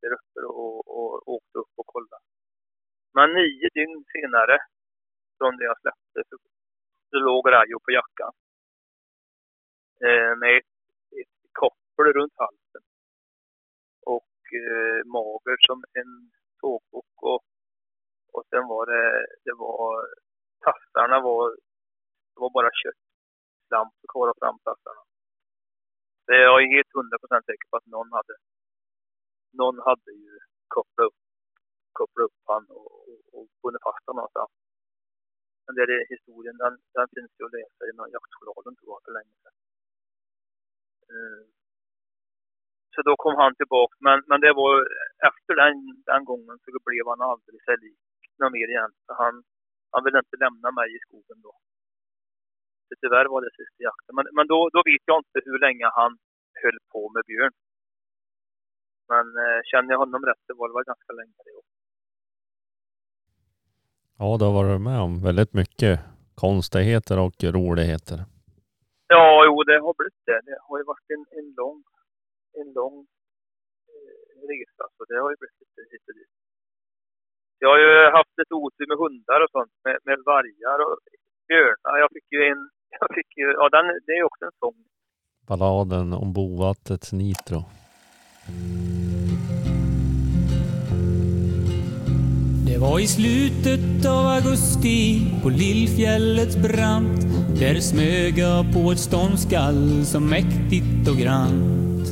där uppe och, och åkte upp och kollade. Men nio dygn senare, från det jag släppte, så, så låg Rajo på jackan. Eh, med ett, ett koppel runt halsen. Och eh, mager som en tågbok. Och, och sen var det, det var, tassarna var, det var bara kött lampor kvar av framtassarna. Det är jag är helt hundra procent säker på att någon hade någon hade ju kopplat upp, kopplat upp han och, och, och bundit fast honom någonstans. Men det är historien, den, den finns ju att läsa i någon jaktjournalen tror jag för länge sedan. Eh, så då kom han tillbaka, men, men det var efter den, den gången så blev han aldrig sig lik något mer igen. Så han, han ville inte lämna mig i skogen då. Tyvärr var det sista jakten. Men, men då, då vet jag inte hur länge han höll på med björn. Men eh, känner jag honom rätt så var det ganska länge det också. Ja, du har varit med om väldigt mycket konstigheter och roligheter. Ja, jo, det har blivit det. Det har ju varit en, en lång, en lång eh, resa, så det har ju blivit lite hit och dit. Jag har ju haft lite otur med hundar och sånt, med, med vargar och björnar. Jag fick ju en, jag fick ju, ja den, det är också en sång. Balladen om bovattets nitro. Det var i slutet av augusti på Lillfjällets brant. Där smög jag på ett ståndskall så mäktigt och grant.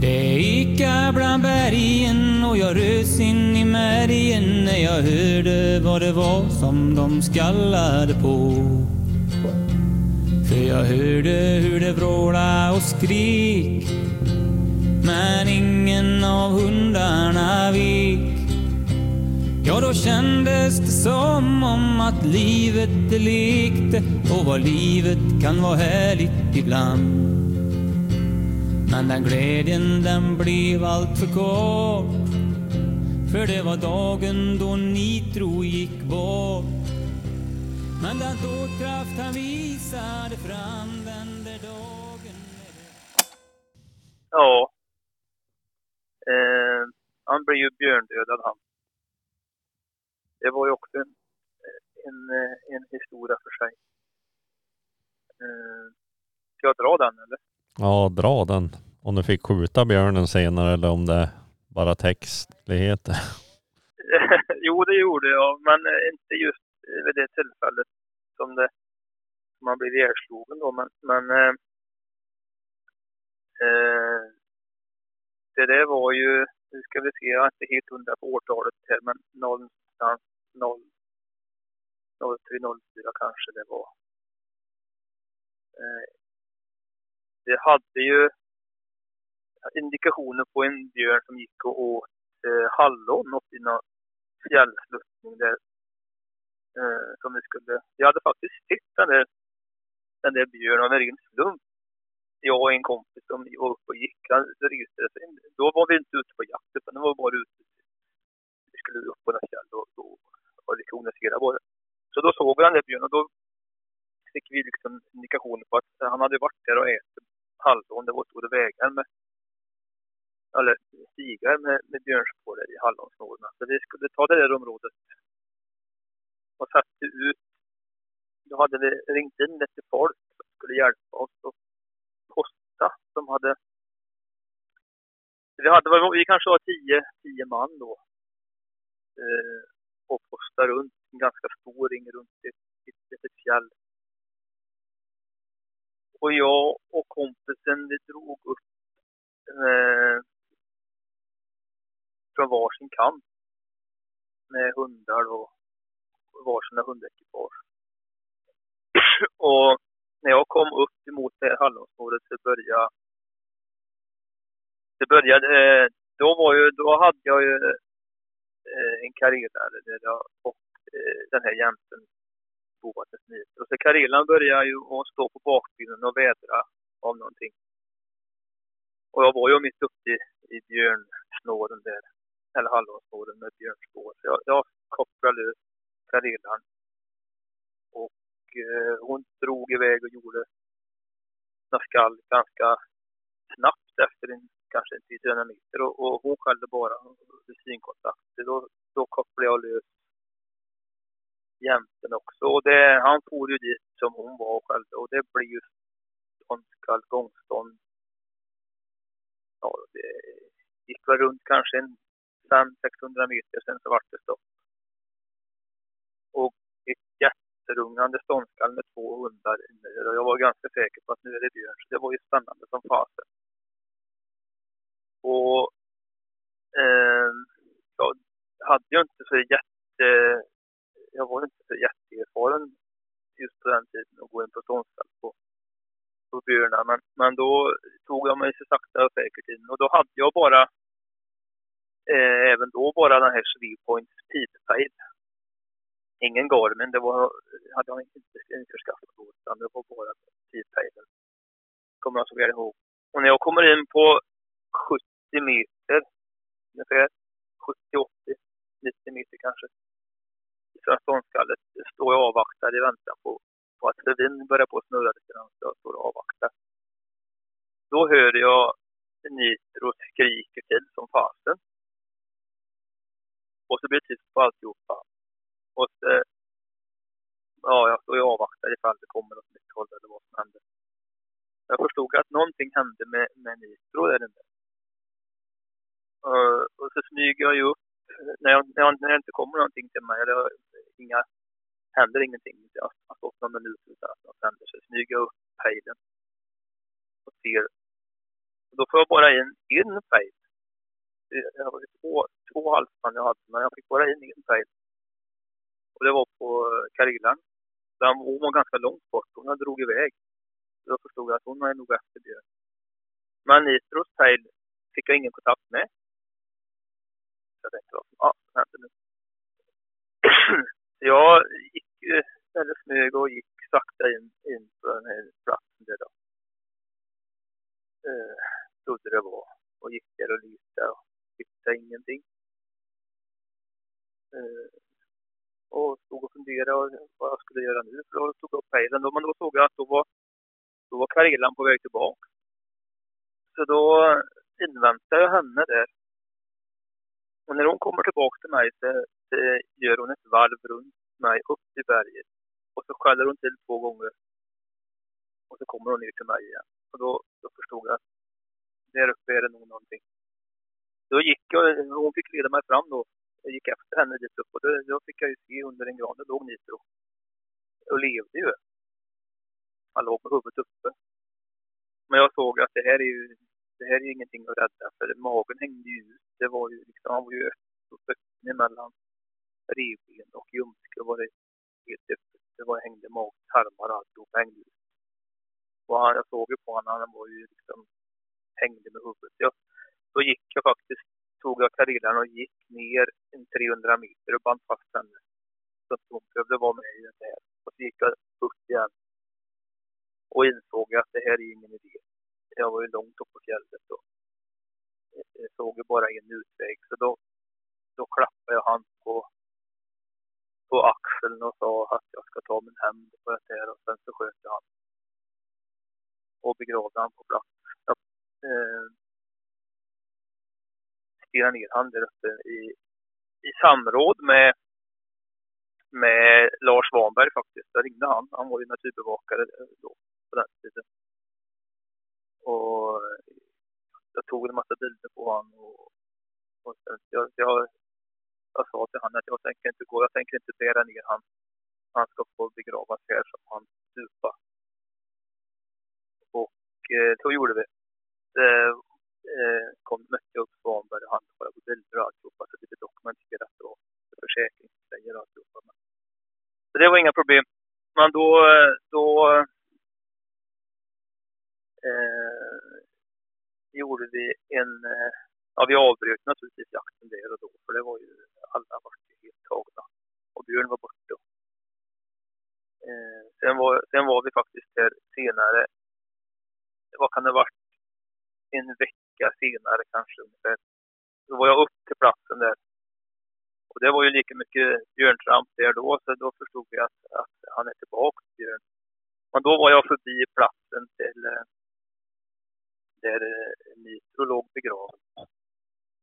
Det ekade bland bergen och jag rös in i märgen när jag hörde vad det var som de skallade på. För jag hörde hur det vråla och skrek men ingen av hundarna vek. Ja, då kändes det som om att livet är lekte och vad livet kan vara härligt ibland. Men den glädjen den blev allt för kort. För det var dagen då Nitro gick bort. Men den dådkraft han visade fram den där dagen Ja. Eh, han blev ju björndödad han. Det var ju också en, en, en historia för sig. Eh, ska jag dra den eller? Ja, dra den. Om du fick skjuta björnen senare eller om det bara textligheter. [laughs] jo, det gjorde jag, men inte just vid det tillfället som det som har blev ihjälslagen då. Men, men eh, eh, det där var ju, nu ska vi se, jag är inte helt hundra på årtalet här, men någonstans 0, 03, 04 kanske det var. Eh, det hade ju indikationer på en björn som gick och åt eh, hallon uppe i någon fjällsluttning där. Eh, som vi skulle, jag hade faktiskt sett den där, den där björnen av en ren slump. Jag och en kompis som var uppe och gick, han registrerade sig. Då var vi inte ute på jakt utan det var bara ute. Vi skulle upp på något fjäll och då var det kronisera på det. Så då såg vi den där björnen och då fick vi liksom indikationer på att han hade varit där och ätit hallon. Det var stora vägar med eller stigar med, med björnspår i hallonsnårorna. Så vi skulle ta det där området och satte ut. Då hade vi ringt in lite folk som skulle hjälpa oss att posta som hade... Vi, hade, vi kanske var tio, tio man då. Eh, och postade runt en ganska stor ring runt ett, ett litet fjäll. Och jag och kompisen vi drog upp eh, från varsin kant med hundar och varsina hundekipage. [clears throat] och när jag kom upp emot det här hallonsnåret så började det började, eh, då var ju, då hade jag ju eh, en karelare där jag och eh, den här jämten boade ett. Och så Karelan började ju att stå på bakbenen och vädra av någonting. Och jag var ju mitt uppe i, i björnsnåren där, eller hallonsnåren med björnspår. Så jag, jag kopplade lös Karelan. Och eh, hon drog iväg och gjorde några skall ganska snabbt efter en kanske en 10 meter och, och hon skällde bara vid synkontakt. Då, då kopplade jag lös jämten också. Och det, han for ju dit som hon var och skällde och det blir ju ståndskall, gångstånd. Ja, det gick väl runt kanske en 500-600 meter sen så vart det stopp. Och ett jätterungande ståndskall med två hundar. Och jag var ganska säker på att nu är det björn, så det var ju spännande som fasen. Och eh, jag hade ju inte så jätte... Jag var inte så jätteerfaren just på den tiden att gå in på ståndskall på, på björnar. Men, men då tog jag mig så sakta och säkert in och då hade jag bara eh, även då bara den här Swepoints tidpejl. Ingen Garmin, det var, hade jag inte införskaffat då, utan det var bara tidpejlen. Kommer jag så väl ihåg. Och när jag kommer in på 70 meter, ungefär 70-80, 90 meter kanske, från ståndskallet står jag och avvaktar i väntan på, på att Lövin börjar på att snurra lite grann, så jag står och avvaktar. Då hör jag Nitro skriker till som fasen. Och så blir det tyst på alltihopa. Och så, eh, ja, jag står och avvaktar ifall det kommer något nytt håll eller vad som händer. Jag förstod att någonting hände med, med Nitro där inne. Och, och så smyger jag ju upp när, jag, när, jag, när det inte kommer någonting till mig. Eller inga, händer ingenting. Jag har stått någon minut utan att något händer. Så smyger jag upp pejlen. Och ser. Och då får jag bara in en pejl. Det var två, två halsband jag hade, men jag fick bara in en pejl. Och det var på eh, Karilan. Hon var ganska långt bort. Hon drog iväg. Då förstod jag att hon är nog efter björn. Men Nitros pejl fick jag ingen kontakt med. Så jag tänkte, vad som ah, hände nu? Så [clears throat] jag gick, eller smög och gick sakta in, in på den här platsen där då. Eh, trodde det var. Och gick där och lyste och hittade ingenting. Eh, och stod och funderade vad jag skulle göra nu. För då tog jag upp pejlen. Men då såg jag att då var, då var Karelan på väg tillbaka. Så då inväntade jag henne där. Och när hon kommer tillbaka till mig så, så gör hon ett varv runt mig upp till berget. Och så skäller hon till två gånger. Och så kommer hon ner till mig igen. Och då, då förstod jag att där uppe är det nog någonting. Då gick jag, hon fick leda mig fram då. Jag gick efter henne dit upp och då, då fick jag ju se under en gran, där låg Nitro. Och levde ju. Han låg med huvudet uppe. Men jag såg att det här är ju, det här är ju ingenting att rädda för magen hängde ju ut. Det var ju liksom, han var ju öppen emellan revben och ljumske var det helt öppet. Det var, hängde mag, tarmar och alltihop hängde ut. Och han, jag såg ju på honom, han var ju liksom, hängde med huvudet. Jag, då gick jag faktiskt, tog jag Karelan och gick ner en 300 meter och band fast henne. Så att hon behövde vara med i det här. Och så gick jag upp igen. Och insåg att det här är ingen idé. Jag var ju långt upp på fjället och jag såg ju bara en utväg. Så då, då klappade jag han på, på axeln och sa att jag ska ta min hämnd på det här och sen så sköt jag han. Och begravde han på plats. Jag, eh, skrev ner han där uppe i, i samråd med, med Lars Svanberg faktiskt. Jag ringde han. Han var ju naturbevakare eh, då på den tiden. och eh, jag tog en massa bilder på honom. Och, och sen, jag, jag, jag sa till honom att jag tänker inte gå, jag tänker inte bära ner han. Han ska få begravas här som han stupa. Och eh, så gjorde vi. Det eh, kom, mötte jag upp Svanberg och han på bilder och alltihopa. Så det blev dokumenterat och försäkringsgrejer och alltihopa. Så det var inga problem. Men då, då eh, gjorde vi en, eh, ja vi avbröt naturligtvis jakten där och då för det var ju, alla var helt tagna och Björn var borta. Eh, sen, var, sen var vi faktiskt där senare, vad kan det ha varit, en vecka senare kanske ungefär. Då var jag upp till platsen där. Och det var ju lika mycket björntramp där då, så då förstod jag att, att han är tillbaka, Björn. Men då var jag förbi platsen till eh, där eh, Nitro låg begraven.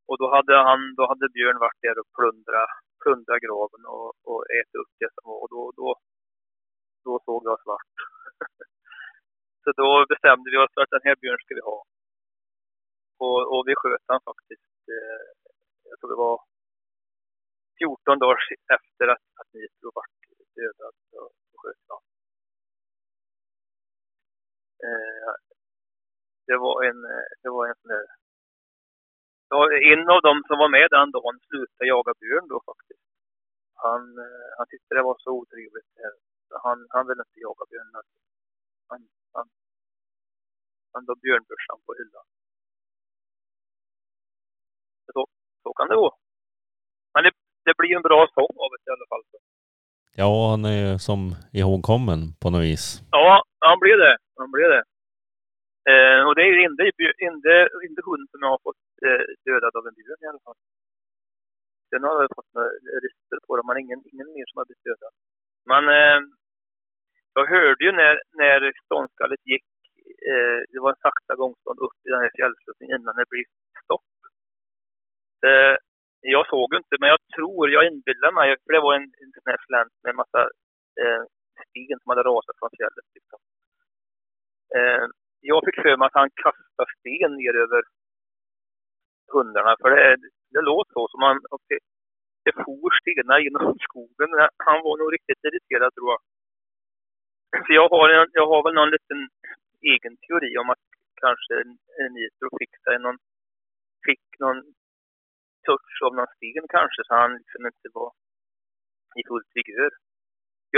Och då hade, han, då hade Björn varit där och plundrat plundra graven och, och ätit upp det som var. Och då, då, då såg jag svart. [laughs] så då bestämde vi oss för att den här björn ska vi ha. Och, och vi sköt han faktiskt, eh, jag tror det var 14 dagar efter att, att Nitro vart dödad. Så, så sköt han. Eh, det var en, det var en sån där... Ja, en av dem som var med den dagen slutade jaga björn då faktiskt. Han, eh, han tyckte det var så otrevligt. Han, han ville inte jaga björn. Han, han, han la björnbörsan på hyllan. Så, kan det gå. Men det, det blir en bra sång av det i alla fall. Ja, han är som ihågkommen på något vis. Ja, han blir det. Han blir det. Eh, och det är ju inte, inte, inte hund som jag har fått eh, dödad av en björn i alla fall. Sen har jag fått några rister på dem, men ingen, ingen mer som har blivit dödad. Men eh, jag hörde ju när, när ståndskallet gick, eh, det var en sakta gångstånd upp i den här fjällsluttningen innan det blev stopp. Eh, jag såg inte, men jag tror, jag inbillar mig, för det var en, en sån här slänt med en massa eh, sten som hade rasat från fjället. Liksom. Eh, jag fick för mig att han kastade sten ner över hundarna. För det, det låt så som han... Okay, det for stenar genom [laughs] skogen. Han var nog riktigt irriterad tror jag. För jag har, en, jag har väl någon liten egen teori om att kanske Nitro fick sig någon, fick någon touch av någon sten kanske så han liksom inte var i fullt vigör.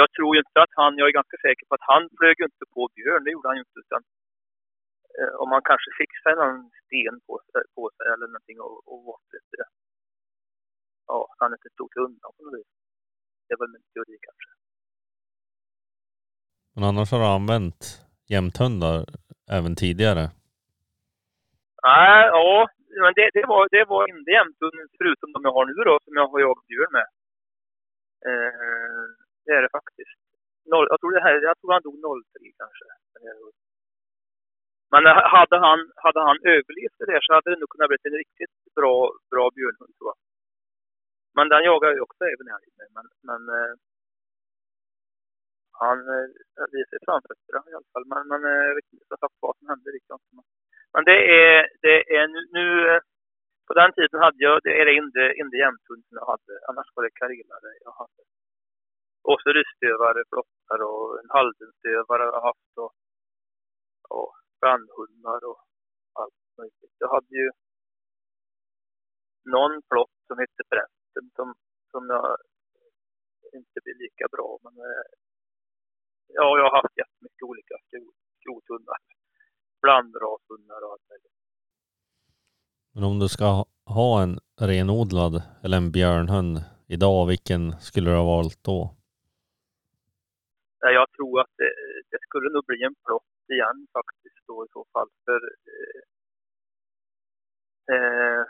Jag tror ju inte att han, jag är ganska säker på att han flög inte på björn, det gjorde han ju inte utan Eh, om man kanske fixar någon sten på, på sig eller någonting och, och vart lite, ja, han inte stod till undan på något vis. Det är väl min teori kanske. Men annars har du använt jämthundar även tidigare? Nej, ja, men det, det, var, det var inte jämthunden förutom de jag har nu då, som jag har jagat djur med. Eh, det är det faktiskt. Noll, jag tror det här, jag tror han dog 03 kanske. Men hade han, hade han överlevt det där så hade det nog kunnat bli en riktigt bra, bra björnhund tror jag. Men den jagar ju också även här med. Men, men eh, han eh, visar framfötterna i alla fall. Men, men eh, jag vet inte vad som hände riktigt. Men det är, det är nu, nu, på den tiden hade jag, det är det inte, inte jämthund jag hade. Annars var det karelare jag hade. Och så ryssdövare, flottar och en halvdensstövare har jag haft. Och, och brandhundar och allt möjligt. Jag hade ju någon plott som hette Brätten som, som jag inte blir lika bra. Men eh, ja, jag har haft jättemycket olika skrothundar. Blandrashundar och allt möjligt. Men om du ska ha en renodlad eller en björnhund idag, vilken skulle du ha valt då? Jag tror att det, det skulle nog bli en plott igen faktiskt då i så fall. För eh, eh,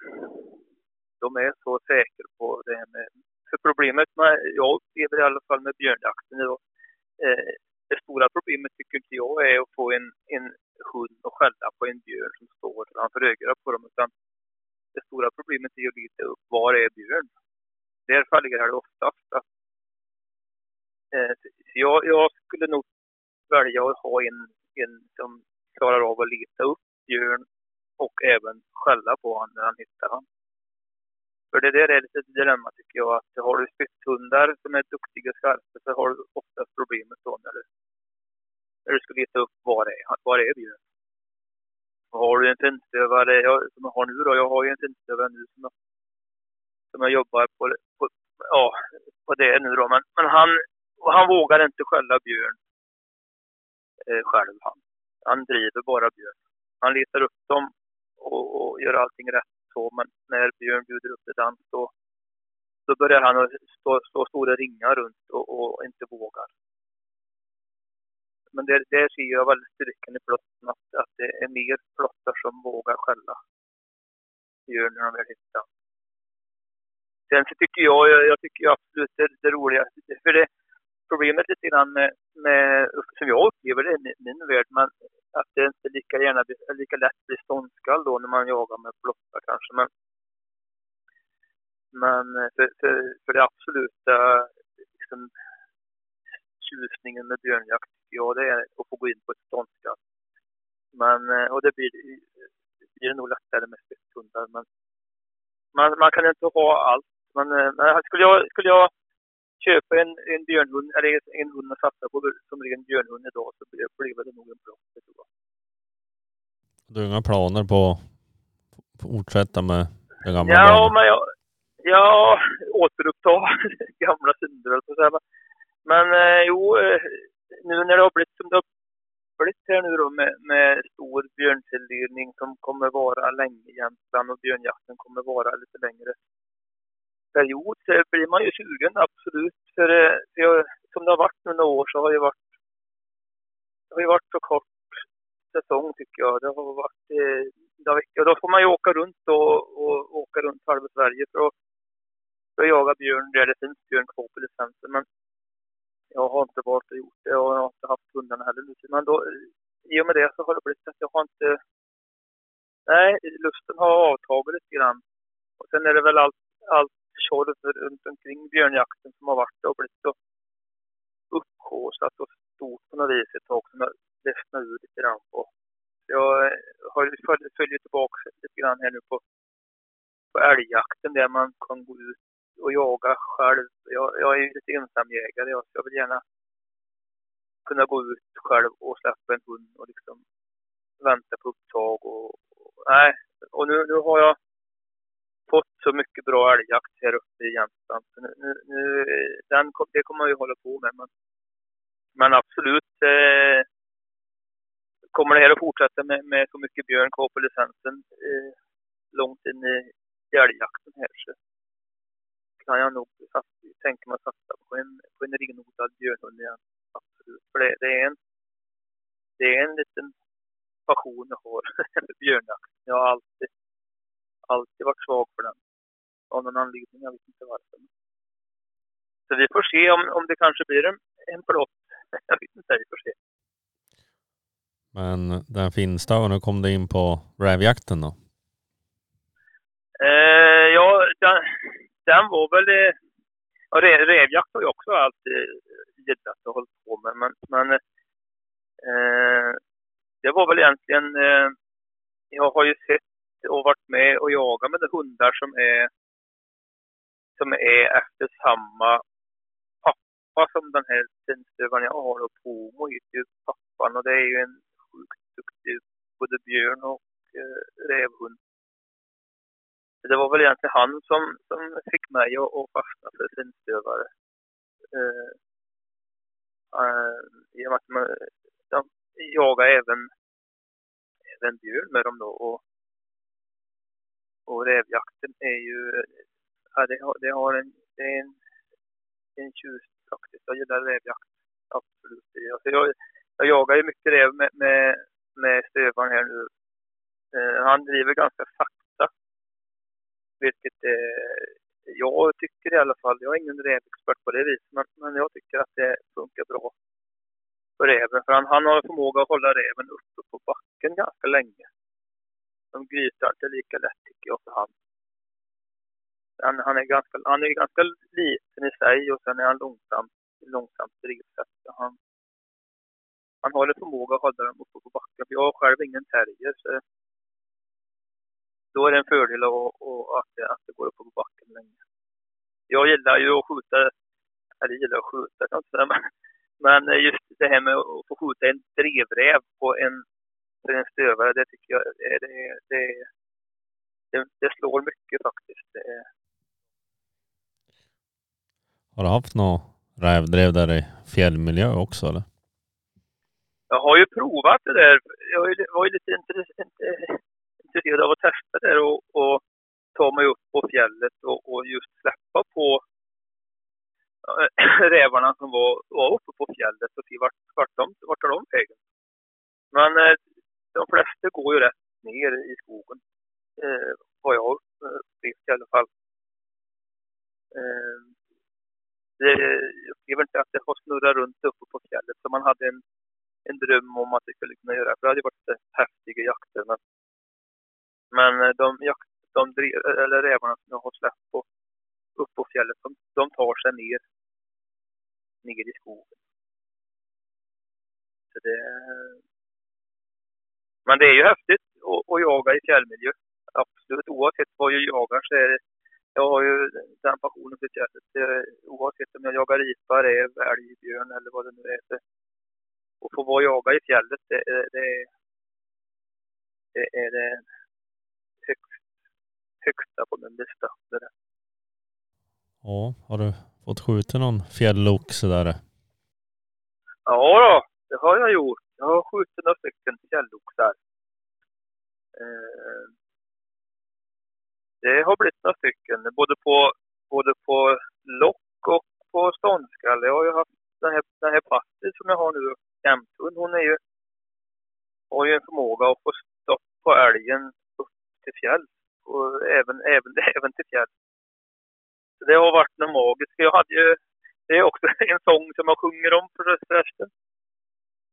de är så säkra på det här med... För problemet med, jag upplever i alla fall med björnjakten idag, eh, det stora problemet tycker inte jag är att få en, en hund och skälla på en björn som står framför ögonen på dem. Utan det stora problemet är att lite upp var är björn. Där faller det oftast. Att, eh, jag, jag skulle nog välja att ha en en som klarar av att leta upp björn och även skälla på honom när han hittar honom. För det där är lite ett dilemma tycker jag, att har du spetshundar som är duktiga och skarpa så har du oftast problemet då när du, när du ska leta upp var är, var är björn. Och har du en tändstövare jag, som jag har nu då, jag har ju en tändstövare nu som jag, som jag jobbar på, på, ja, på det nu då, men, men han, han vågar inte skälla björn eh, själv han. Han driver bara björn. Han letar upp dem och, och gör allting rätt så, men när Björn bjuder upp till dans då, då börjar han att stå, stå stora ringar runt och, och inte vågar. Men det, det ser jag väldigt styrkan i plotten, att, att det är mer plottar som vågar skälla Gör när de väl hittar. Sen så tycker jag, jag, jag tycker absolut det, det roligaste, för det, problemet lite grann med, med, som jag upplever det i min värld, men att det inte lika gärna lika lätt blir ståndskall då när man jagar med plottar kanske. Men, men eh, för, för, för det absoluta liksom, tjusningen med björnjakt tycker jag det är att få gå in på ett ståndskall. Men, och det blir, det blir nog lättare med spetshundar. Men man, man kan inte ha allt. Men, men skulle, jag, skulle jag köpa en, en björnhund, eller en hund att satsa på som ren björnhund idag så blir det nog en bra. Du har inga planer på att fortsätta med det gamla Ja, bandet? men jag, ja, återuppta [laughs] gamla synder jag säga. Men eh, jo, eh, nu när det har blivit som det har blivit här nu då med, med stor björntilldelning som kommer vara länge i Jämtland och björnjakten kommer vara lite längre period så blir man ju sugen, absolut. För, eh, för jag, som det har varit nu några år så har det varit, det har ju varit så kort säsong tycker jag. Det har varit, eh, ja, då får man ju åka runt och, och åka runt halva Sverige för att, för att jaga björn där det finns björn kvar på licensen. Men jag har inte valt att gjort det och jag har inte haft hundarna heller. Men då, i och med det så har det blivit att jag har inte... Nej, lusten har avtagit lite grann. Och sen är det väl allt, allt tjorv runt omkring björnjakten som har varit. och blivit så upphaussat och stort på något vis ett tag som jag ledsnar ur lite grann på. Jag eh, har följer, följer tillbaka lite grann här nu på, på älgjakten där man kan gå ut och jaga själv. Jag, jag är ju lite ensamjägare jag, jag vill gärna kunna gå ut själv och släppa en hund och liksom vänta på upptag och, och nej. Och nu, nu har jag fått så mycket bra älgjakt här uppe i Jämtland. Nu, nu, nu, den, det kommer jag ju hålla på med. Men, men absolut eh, kommer det här att fortsätta med, med så mycket björn kvar på licensen eh, långt in i älgjakten här så kan jag nog tänka mig att satsa på en, på en renodlad björnhund igen. Absolut. För det, det, är en, det är en liten passion jag har [laughs] för björnjakt. Jag har alltid alltid varit svag för den. Av någon anledning, jag vet inte varför. Så vi får se om, om det kanske blir en, en plott. [laughs] Jag vet inte, vi får se. Men den finsta, nu kom du in på rävjakten då? Eh, ja, den, den var väl... Ja, rävjakt har jag också alltid gillat och hållit på med. Men, men eh, det var väl egentligen... Eh, jag har ju sett och varit med och jagat med de hundar som är, som är efter samma pappa som den här tennstövaren jag har. Och Pomo heter ju pappan och det är ju en sjukt duktig både björn och eh, rävhund. Det var väl egentligen han som, som fick mig att, att fastna för synstövare. Eh, eh, I och med att man, de jagar även, även björn med dem då. Och, och rävjakten är ju, ja, det, har, det har en, det är en, en tjus faktiskt. Jag gillar rävjakt, absolut. Alltså jag, jag jagar ju mycket räv med, med, med stövaren här nu. Eh, han driver ganska sakta. Vilket eh, jag tycker i alla fall, jag är ingen rävexpert på det viset, men, men jag tycker att det funkar bra för räven. För han, han har förmåga att hålla räven uppe på backen ganska länge de grytar inte lika lätt tycker jag för han. han. Han, är ganska, han är ganska liten i sig och sen är han långsam, långsamt drivsätt. Han, han har en förmåga att hålla dem uppe på backen. För jag har själv ingen terrier. Så då är det en fördel att, att, det, att det går upp på backen länge. Jag gillar ju att skjuta, eller gillar att skjuta kan säga, men, men just det här med att få skjuta en drevräv på en, på en stövare, det tycker jag det, det, det, det, slår mycket faktiskt. Har du haft något rävdrev där i fjällmiljö också eller? Jag har ju provat det där. Jag var ju lite intresserad av att testa det och, och ta mig upp på fjället och, och just släppa på eh, [clears throat] rävarna som var, var uppe på fjället och se vart, vart, de, vart tar de vägen. Men eh, de flesta går ju rätt ner i skogen. Eh, vad jag eh, upplevt i alla fall. Eh, det, jag upplever inte att det har snurrat runt uppe på fjället som man hade en, en dröm om att det skulle kunna göra. För det hade varit häftiga jakter. Men, men eh, de, jakt, de eller rävarna som jag har släppt på, upp på fjället, de, de tar sig ner, ner i skogen. Så det, men det är ju häftigt att, att jaga i fjällmiljö. Absolut. Oavsett vad jag jagar så är det jag har ju den passionen för fjället. Oavsett om jag jagar ripa, räv, älg, björn eller vad det nu är. Att få vara och jaga i fjället, det, det, det är det högst, högsta på min lista. Det är Ja, har du fått skjuta någon fjälloxe där? Ja då, det har jag gjort. Jag har skjutit några stycken fjälloxar. Eh, det har blivit några stycken, både på, både på lock och på ståndskalle. Jag har ju haft den här, den här Patti som jag har nu, jämthund, hon är ju, har ju en förmåga att få stopp på älgen till fjäll. Och även, även, [laughs] även till fjäll. Så det har varit något magiskt. Jag hade ju, det är också [laughs] en sång som jag sjunger om förresten.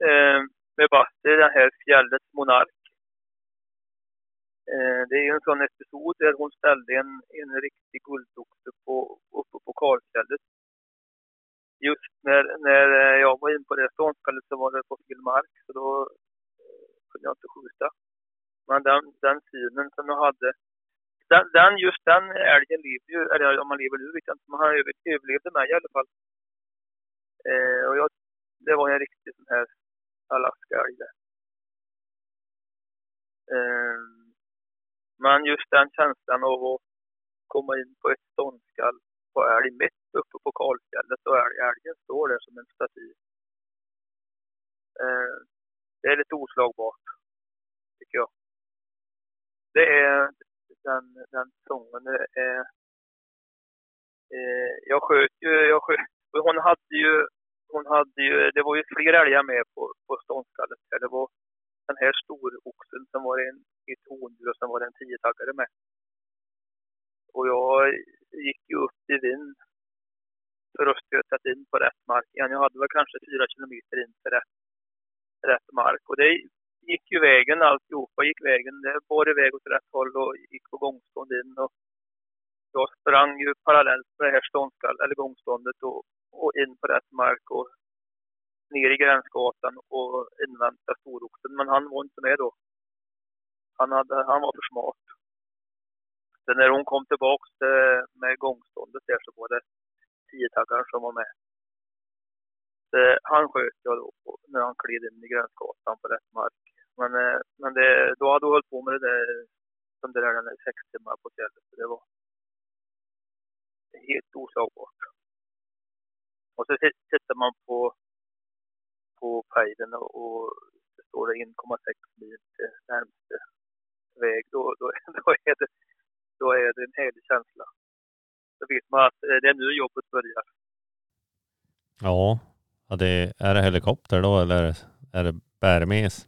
Eh, med Basti, den här fjällets monark. Eh, det är ju en sån episod där hon ställde en, en riktig guldoxe på, uppe på Karlfjället. Just när, när eh, jag var in på det ståndskallet så var det på fel mark så då eh, kunde jag inte skjuta. Men den, den synen som jag hade, den, den, just den älgen lever ju, eller om man lever nu vet jag inte, men han överlevde mig i alla fall. Eh, och jag, det var en riktig sån här Alaska-älg eh, men just den känslan av att komma in på ett ståndskall på älg mitt uppe på kalfjället och älg, älgen står där som en staty. Eh, det är lite oslagbart. Det är den, den sången. Eh, eh, jag sköt ju, jag sköt, hon hade ju, hon hade ju, det var ju fler älgar med på, på ståndskallet. Det var den här storoxen som var en ett hondjur och sen var det en tiotaggare med. Och jag gick ju upp i vind för att stöta in på rätt mark igen. Jag hade väl kanske fyra kilometer in till rätt, rätt mark. Och det gick ju vägen alltihopa, gick vägen. Det bar iväg åt rätt håll och gick på gångstånd in. Och jag sprang ju parallellt med det här ståndskall, eller gångståndet och, och in på rätt mark och ner i gränsgatan och invänta storoxen. Men han var inte med då. Han, hade, han var för smart. Sen när hon kom tillbaks eh, med gångståndet där så var det tiotaggaren som var med. Så eh, han sköt jag då när han klev in i gränsgatan på rätt mark. Men, eh, men det, då hade hon hållit på med det där under den där sex timmar på fjället. Så det var helt oslagbart. Och så tittar man på, på pejlen och det står det 1,6 mil till närmaste väg, då, då, [laughs] då, är det, då är det en härlig känsla. Då vet man att eh, det är nu jobbet börjar. Ja, ja det, är det helikopter då eller är det bärmes?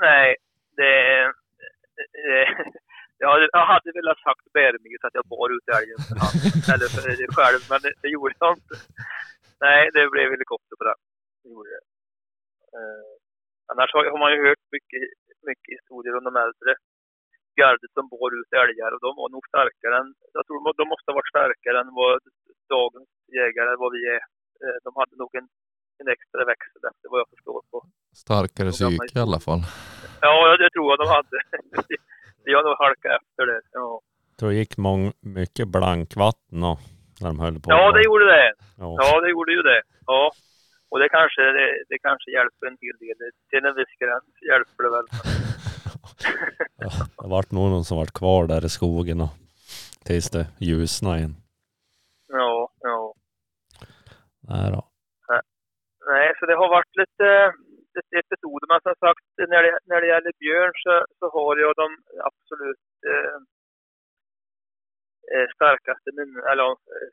Nej, det är... [laughs] Jag hade velat sagt bärmes att jag bar ut älgen för hand, eller för det själv, men det, det, gjorde jag inte. Nej, det blev helikopter på den. Det gjorde det. Eh, annars har, har man ju hört mycket mycket historier om de äldre gardet som bar ut älgar och de var nog starkare än, jag tror de måste ha varit starkare än vad dagens jägare, vad vi är. Eh, de hade nog en, en extra växel efter vad jag förstår på, Starkare psyke i alla fall. Ja, det tror jag de hade. [laughs] Har nog halkat efter det. Ja, Tror det gick mång, mycket blankvatten och, när de höll på. ja det gjorde det. Ja. Ja, det gjorde ju det. Ja. Och det kanske, det, det kanske hjälper en hel del. Till en viss gräns hjälper det väl. [laughs] Ja, det vart nog någon som vart kvar där i skogen och tills det ljusnade igen. Ja, ja. Nej då. Nej, så det har varit lite, lite episoder. Men som sagt, när det, när det gäller björn så, så har jag de absolut eh, eh starkaste minnen, eller eh,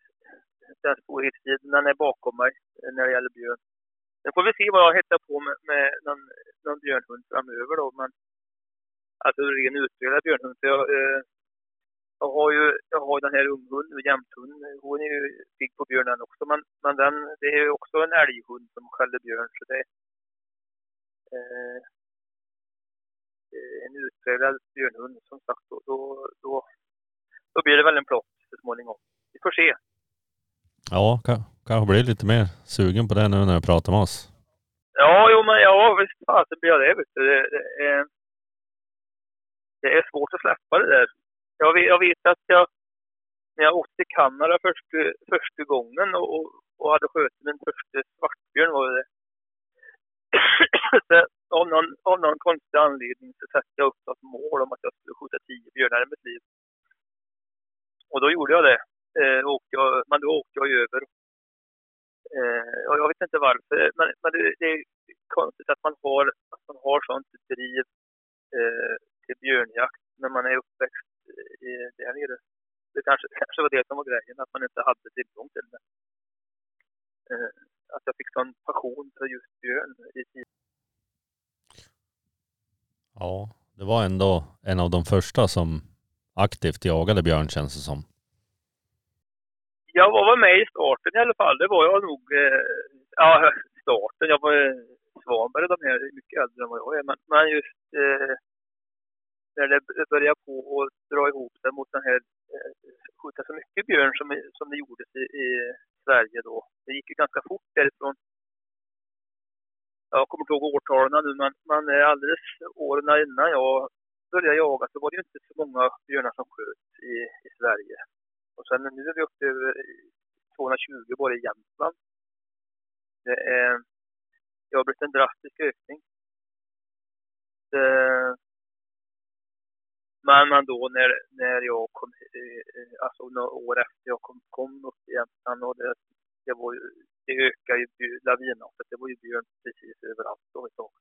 den storhetstiden, den är bakom mig eh, när det gäller björn. Nu får vi se vad jag hittar på med, med någon, någon björnhund framöver då, men alltså ren utbildad björnhund. Så jag, eh, jag har ju jag har den här unghunden, jämthund, hon är ju pigg på björnen också, men, men den, det är ju också en älghund som skäller björn, så det eh, eh, en utpräglad björnhund som sagt, då, då, då, då blir det väl en plott så småningom. Vi får se. Ja, ka- kanske blir lite mer sugen på det nu när du pratar med oss. Ja, jo, men ja, visst fasen blir jag det. Vet du. Det, det, är, det är svårt att släppa det där. Jag vet, jag vet att jag, när jag åkte till Kanada första, första gången och, och, hade skjutit min första svartbjörn var det. [clears throat] så, av, någon, av någon konstig anledning så satte jag upp något mål om att jag skulle skjuta tio björnar i mitt liv. Och då gjorde jag det. Eh, och jag, men då åkte jag ju över Eh, och jag vet inte varför, men, men det, det är konstigt att man har, att man har sånt driv eh, till björnjakt när man är uppväxt i, där nere. Det kanske, [laughs] kanske var det som var grejen, att man inte hade tillgång till det. Eh, att jag fick sån passion för just björn i tid. Ja, det var ändå en av de första som aktivt jagade björn känns det som. Jag var med i starten i alla fall, det var jag nog. Eh, ja, starten, jag var eh, Svanberg de här är mycket äldre än vad jag är, men, men just eh, när det började på att dra ihop sig mot den här, eh, skjuta så mycket björn som, som det gjordes i, i Sverige då. Det gick ju ganska fort därifrån. Jag kommer inte ihåg årtalen nu, men, men eh, alldeles åren innan jag började jaga så var det ju inte så många björnar som sköt i, i Sverige. Och sen nu är vi uppe över 220 bara i Jämtland. Det, är, det har blivit en drastisk ökning. Det, men, ändå då när, när jag kom, eh, alltså några år efter jag kom, kom upp i Jämtland och det, det, var ju, det ökade ju lavinhoppet. lavinartat. Det var ju björn precis överallt då ett tag.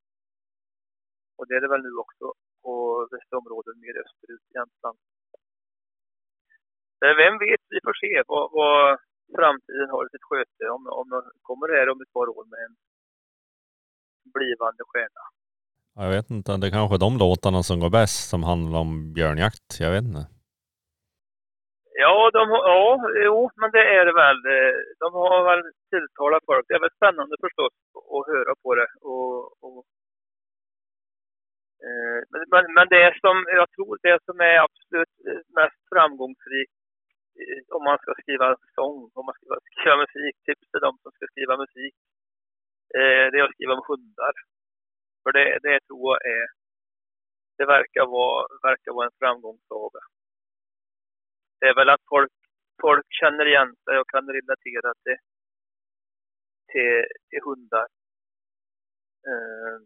Och det är det väl nu också på vissa områden mer österut i Jämtland. Men Vem vet, vi får se vad, vad framtiden har i sitt sköte. Om, om kommer här om ett par år med en blivande stjärna. Ja, Jag vet inte, det är kanske är de låtarna som går bäst som handlar om björnjakt. Jag vet inte. Ja, de, ja, jo, men det är det väl. De har väl tilltalat folk. Det är väl spännande förstås att höra på det. Och, och, eh, men, men, men det som jag tror det som är absolut mest framgångsrikt eh, om man ska skriva sång, om man ska skriva musik, tips till de som ska skriva musik, eh, det är att skriva om hundar. För det, det tror jag är, det verkar vara, verkar vara en framgångssaga. Det är väl att folk, folk känner igen sig och kan relatera till, till, till hundar. Eh,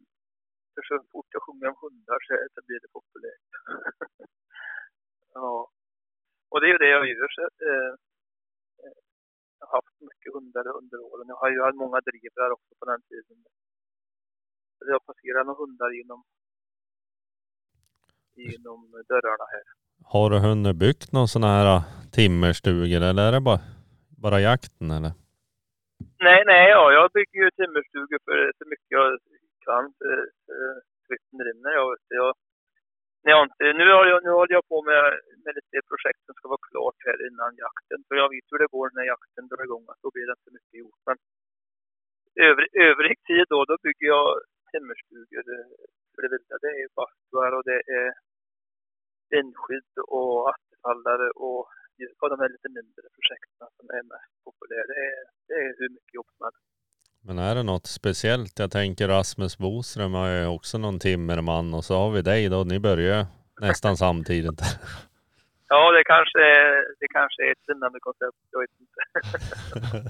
för så fort jag sjunger om hundar så, blir det populärt. [laughs] ja. Och det är ju det jag gör. Så, eh, eh, jag har haft mycket hundar under åren. Jag har ju haft många drivrar också på den tiden. Jag passerar några hundar genom, genom dörrarna här. Har du hunnit byggt någon sån här äh, timmerstugor eller är det bara, bara jakten eller? Nej, nej, ja, jag bygger ju timmerstugor för så mycket jag kan. Flytten rinner. Jag, jag, nej, jag inte, nu, har jag, nu håller jag på med, med lite projekt som ska vara klart här innan jakten. För jag vet hur det går när jakten drar igång. Att då blir det inte mycket gjort. Men övrig, övrig tid då, då bygger jag timmerstugor för det vilda. Det är bastuar och det är vindskydd och attefallare och och de här lite mindre projekten som är mest populära. Det är, det är hur mycket jobb som helst. Men är det något speciellt? Jag tänker Rasmus Boström har ju också någon timmerman och så har vi dig då. Ni börjar nästan samtidigt. Ja, det kanske, är- det kanske är ett vinnande koncept. Jag vet inte. [laughs]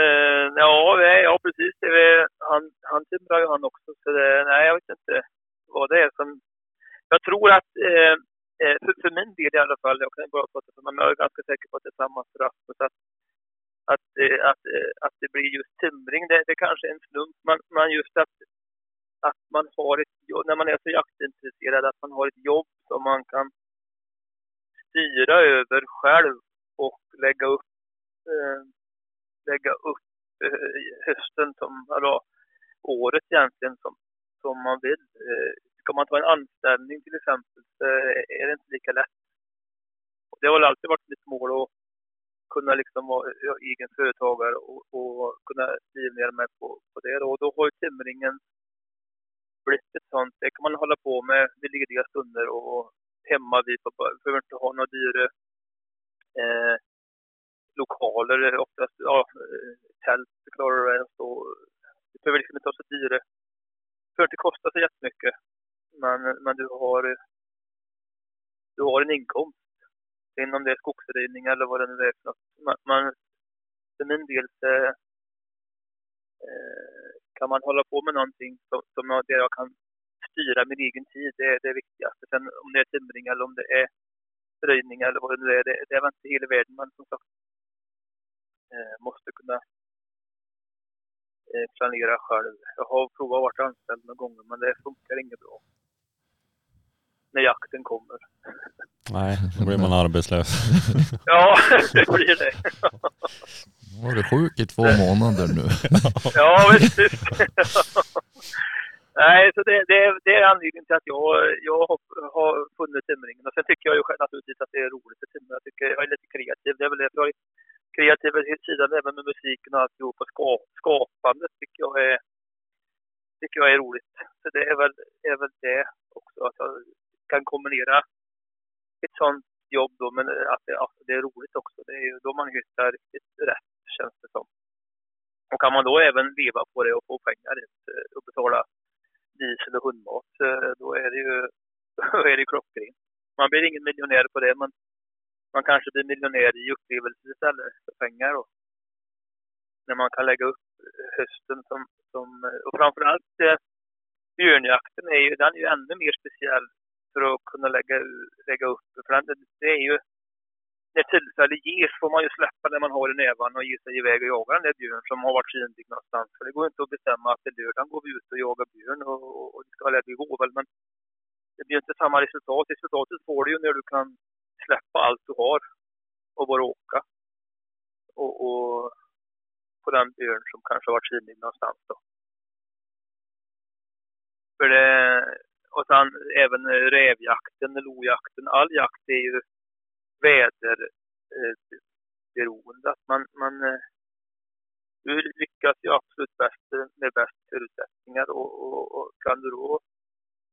Eh, ja, nej, ja, precis. Är, han, han timrar ju han också. Så det, nej, jag vet inte vad det är som... Jag tror att, eh, eh för, för min del i alla fall, jag kan bara prata för mig, men jag är ganska säker på att det är samma för Rasmus, att, att, eh, att, eh, att det blir just timring, det, det kanske är en slump, men, men just att, att man har ett jobb, när man är så jaktintresserad, att man har ett jobb som man kan styra över själv och lägga upp, eh, lägga upp eh, hösten som, eller året egentligen som, som man vill. Eh, ska man ta en anställning till exempel så är det inte lika lätt. Och Det har väl alltid varit mitt mål att kunna liksom vara egen företagare och, och kunna livnära mig på, på det. Och då har ju timringen blivit ett sånt, det kan man hålla på med vid lediga stunder och hemma Vi behöver inte ha några dyra eh, lokaler, eh, oftast ja, eh, tält klarar du det. och så. Det behöver liksom inte vara så dyra. Det behöver inte kosta så jättemycket. Men, men du har eh, du har en inkomst. Sen om det är skogsröjning eller vad det nu är för något. Men, för min del så eh, kan man hålla på med någonting som, som jag, där jag kan styra min egen tid. Det är det viktigaste. Sen om det är timring eller om det är röjning eller vad det nu är. Det, det är väl inte hela världen. Men som sagt måste kunna eh, planera själv. Jag har provat att vara anställd några gånger men det funkar inget bra. När jakten kommer. Nej, då blir man arbetslös. [laughs] Ja, det blir det. Nu var du sjuk i två månader nu. [laughs] Ja, visst. visst. Nej, så det, det, är- det är anledningen till att jag, jag har, har funnit timringen. Och sen tycker jag ju själv naturligtvis att det är roligt att timra. Jag tycker jag är lite kreativ. Det är väl det. Jag kreativa sidan även med musiken och alltihop. Och skapandet tycker jag är, tycker jag är roligt. Så det är väl, är väl det också. Att jag kan kombinera ett sånt jobb då, men att det, att det är roligt också. Det är ju då man hittar riktigt rätt, känns det som. Och kan man då även leva på det och få pengar eh, och betala diesel och hundmat, eh, då är det ju [laughs] då är det klockrent. Man blir ingen miljonär på det, men man kanske blir miljonär i upplevelser istället för pengar. Då. När man kan lägga upp eh, hösten som, som eh, och framförallt eh, björnjakten är ju, den är ju ännu mer speciell för att kunna lägga, lägga upp. För den, det är ju, när tillfälle ges får man ju släppa när man har i nävarna och ge sig iväg och jaga den där björn som har varit synlig någonstans. För det går inte att bestämma att till lördagen går vi ut och jagar björn och, och, och det ska väl gå väl, men det blir inte samma resultat. Resultatet får du ju när du kan släppa allt du har och bara åka. Och, och på den björn som kanske varit synlig någonstans då. För det, och sen även rävjakten, lojakten, all jakt är ju väderberoende. eh. Att man, man du lyckas ju absolut bäst med bäst förutsättningar och, och, och kan du då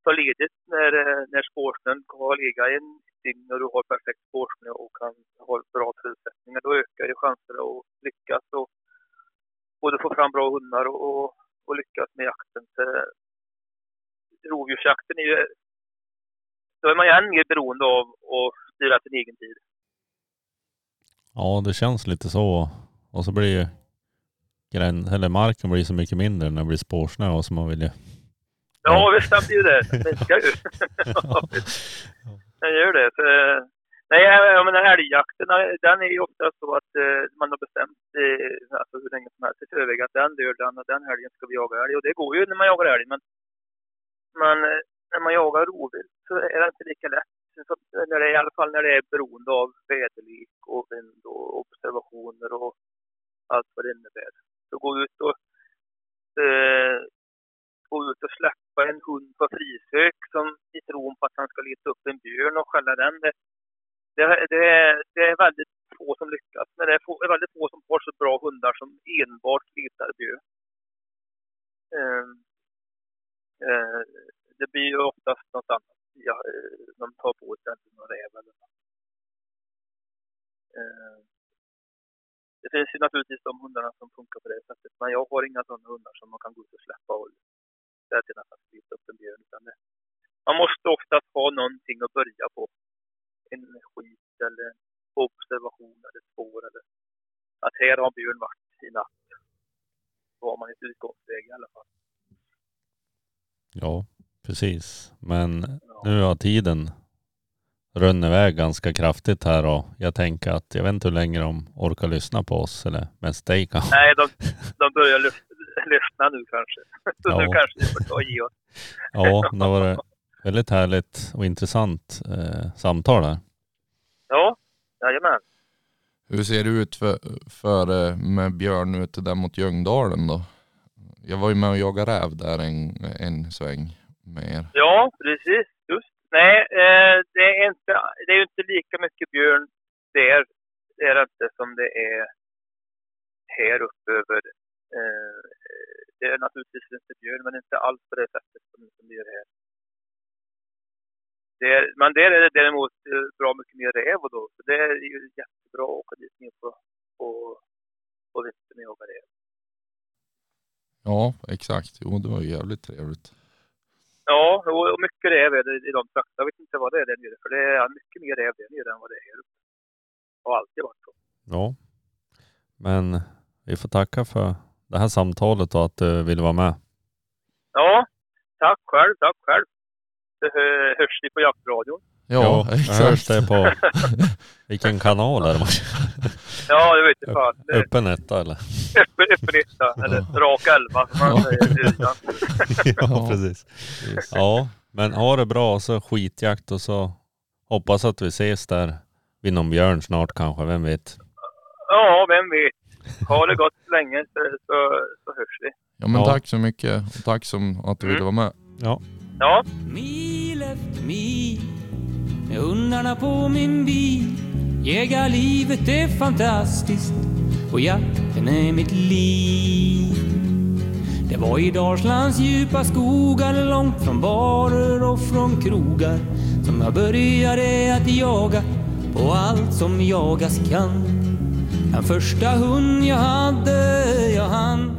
ta ledigt när, när spårsnön har legat i en dygn och du har perfekt spårsnö och kan ha bra förutsättningar, då ökar ju chanserna att lyckas och både få fram bra hundar och, och, lyckas med jakten. Så, rovdjursjakten är ju, då är man ju än mer beroende av att styra sin egen tid. Ja, det känns lite så. Och så blir ju grän, eller marken blir så mycket mindre när det blir spårsnö och så man vill ju... Ja, visst den blir ju det. Den minskar ju. [laughs] [laughs] den gör det. Så, nej, jag menar älgjakten, den är ju ofta så att eh, man har bestämt eh, alltså hur länge som helst i förväg att den lördagen och den helgen ska vi jaga älg. Och det går ju när man jagar älg, men, men eh, när man jagar rovvilt så är det inte lika lätt. Så, när det, I alla fall när det är beroende av väderlek och vind och observationer och allt vad det innebär. Så gå ut och eh, gå ut och släppa en hund på frisök som i tron på att han ska leta upp en björn och skälla den. Det, det, det, är, det är väldigt få som lyckas. Men det är, få, det är väldigt få som har så bra hundar som enbart letar björn. Eh, eh, det blir ju oftast något annat. Ja, eh, de tar på sig någon räv eller något. Eh, det finns ju naturligtvis de hundarna som funkar på det sättet. Men jag har inga sådana hundar som man kan gå ut och släppa och till att slita upp en björn. Utan det, man måste oftast ha någonting att börja på. En skit eller observation eller spår eller att här har björn varit i natt. Då har man ett utgångsläge i alla fall. Ja, precis. Men nu har tiden runnit iväg ganska kraftigt här och jag tänker att jag vet inte hur länge de orkar lyssna på oss eller mest dig kanske. Nej, de, de börjar [laughs] lyf- [laughs] lyssna nu kanske. [laughs] Så Ja. nu kanske vi får ta och ge oss. [laughs] Ja, det var ett väldigt härligt och intressant eh, samtal här. Ja, jajamän. Hur ser det ut för, för eh, med Björn ute där mot Ljungdalen då? Jag var ju med och jagade räv där en, en sväng med er. Ja, precis. Just. Nej, eh, det, är inte, det är ju inte lika mycket björn där. Det är det inte som det är här uppe över. Eh, det är naturligtvis inte björn, men inte alls på det sättet som, som det är här. Det är, men där är det däremot eh, bra mycket mer räv och då. Så det är ju jättebra att åka dit ner på, på, på vintern och jaga räv. Ja, exakt. Jo, det var ju jävligt trevligt. Ja, och mycket räv är det i de trakterna. Jag vet inte vad det är där nere, för det är mycket mer räv där nere än vad det är här uppe. Har alltid varit så. Ja, men vi får tacka för det här samtalet och att du ville vara med. Ja, tack själv, tack själv. Det hö- hörs vi på jaktradion. Ja, jag exakt. hörs det på [laughs] vilken kanal är det? Ja, det vet jag fan. Öppen etta eller? Öppen öppen etta, eller rak elva som man Ja. säger [laughs] ja, precis. Ja, men ha det bra så skitjakt och så hoppas att vi ses där vid någon björn snart kanske, vem vet? Ja, vem vet. Ha det gott så länge så, så, så hörs vi. Ja, men Ja. tack så mycket. Och tack som att du ville vara med. Ja, Ja, Mil efter mil med hundarna på min bil. Jägarlivet är fantastiskt och jakten är mitt liv. Det var i Dalslands djupa skogar långt från barer och från krogar som jag började att jaga på allt som jagas kan. Den första hund jag hade, jag hann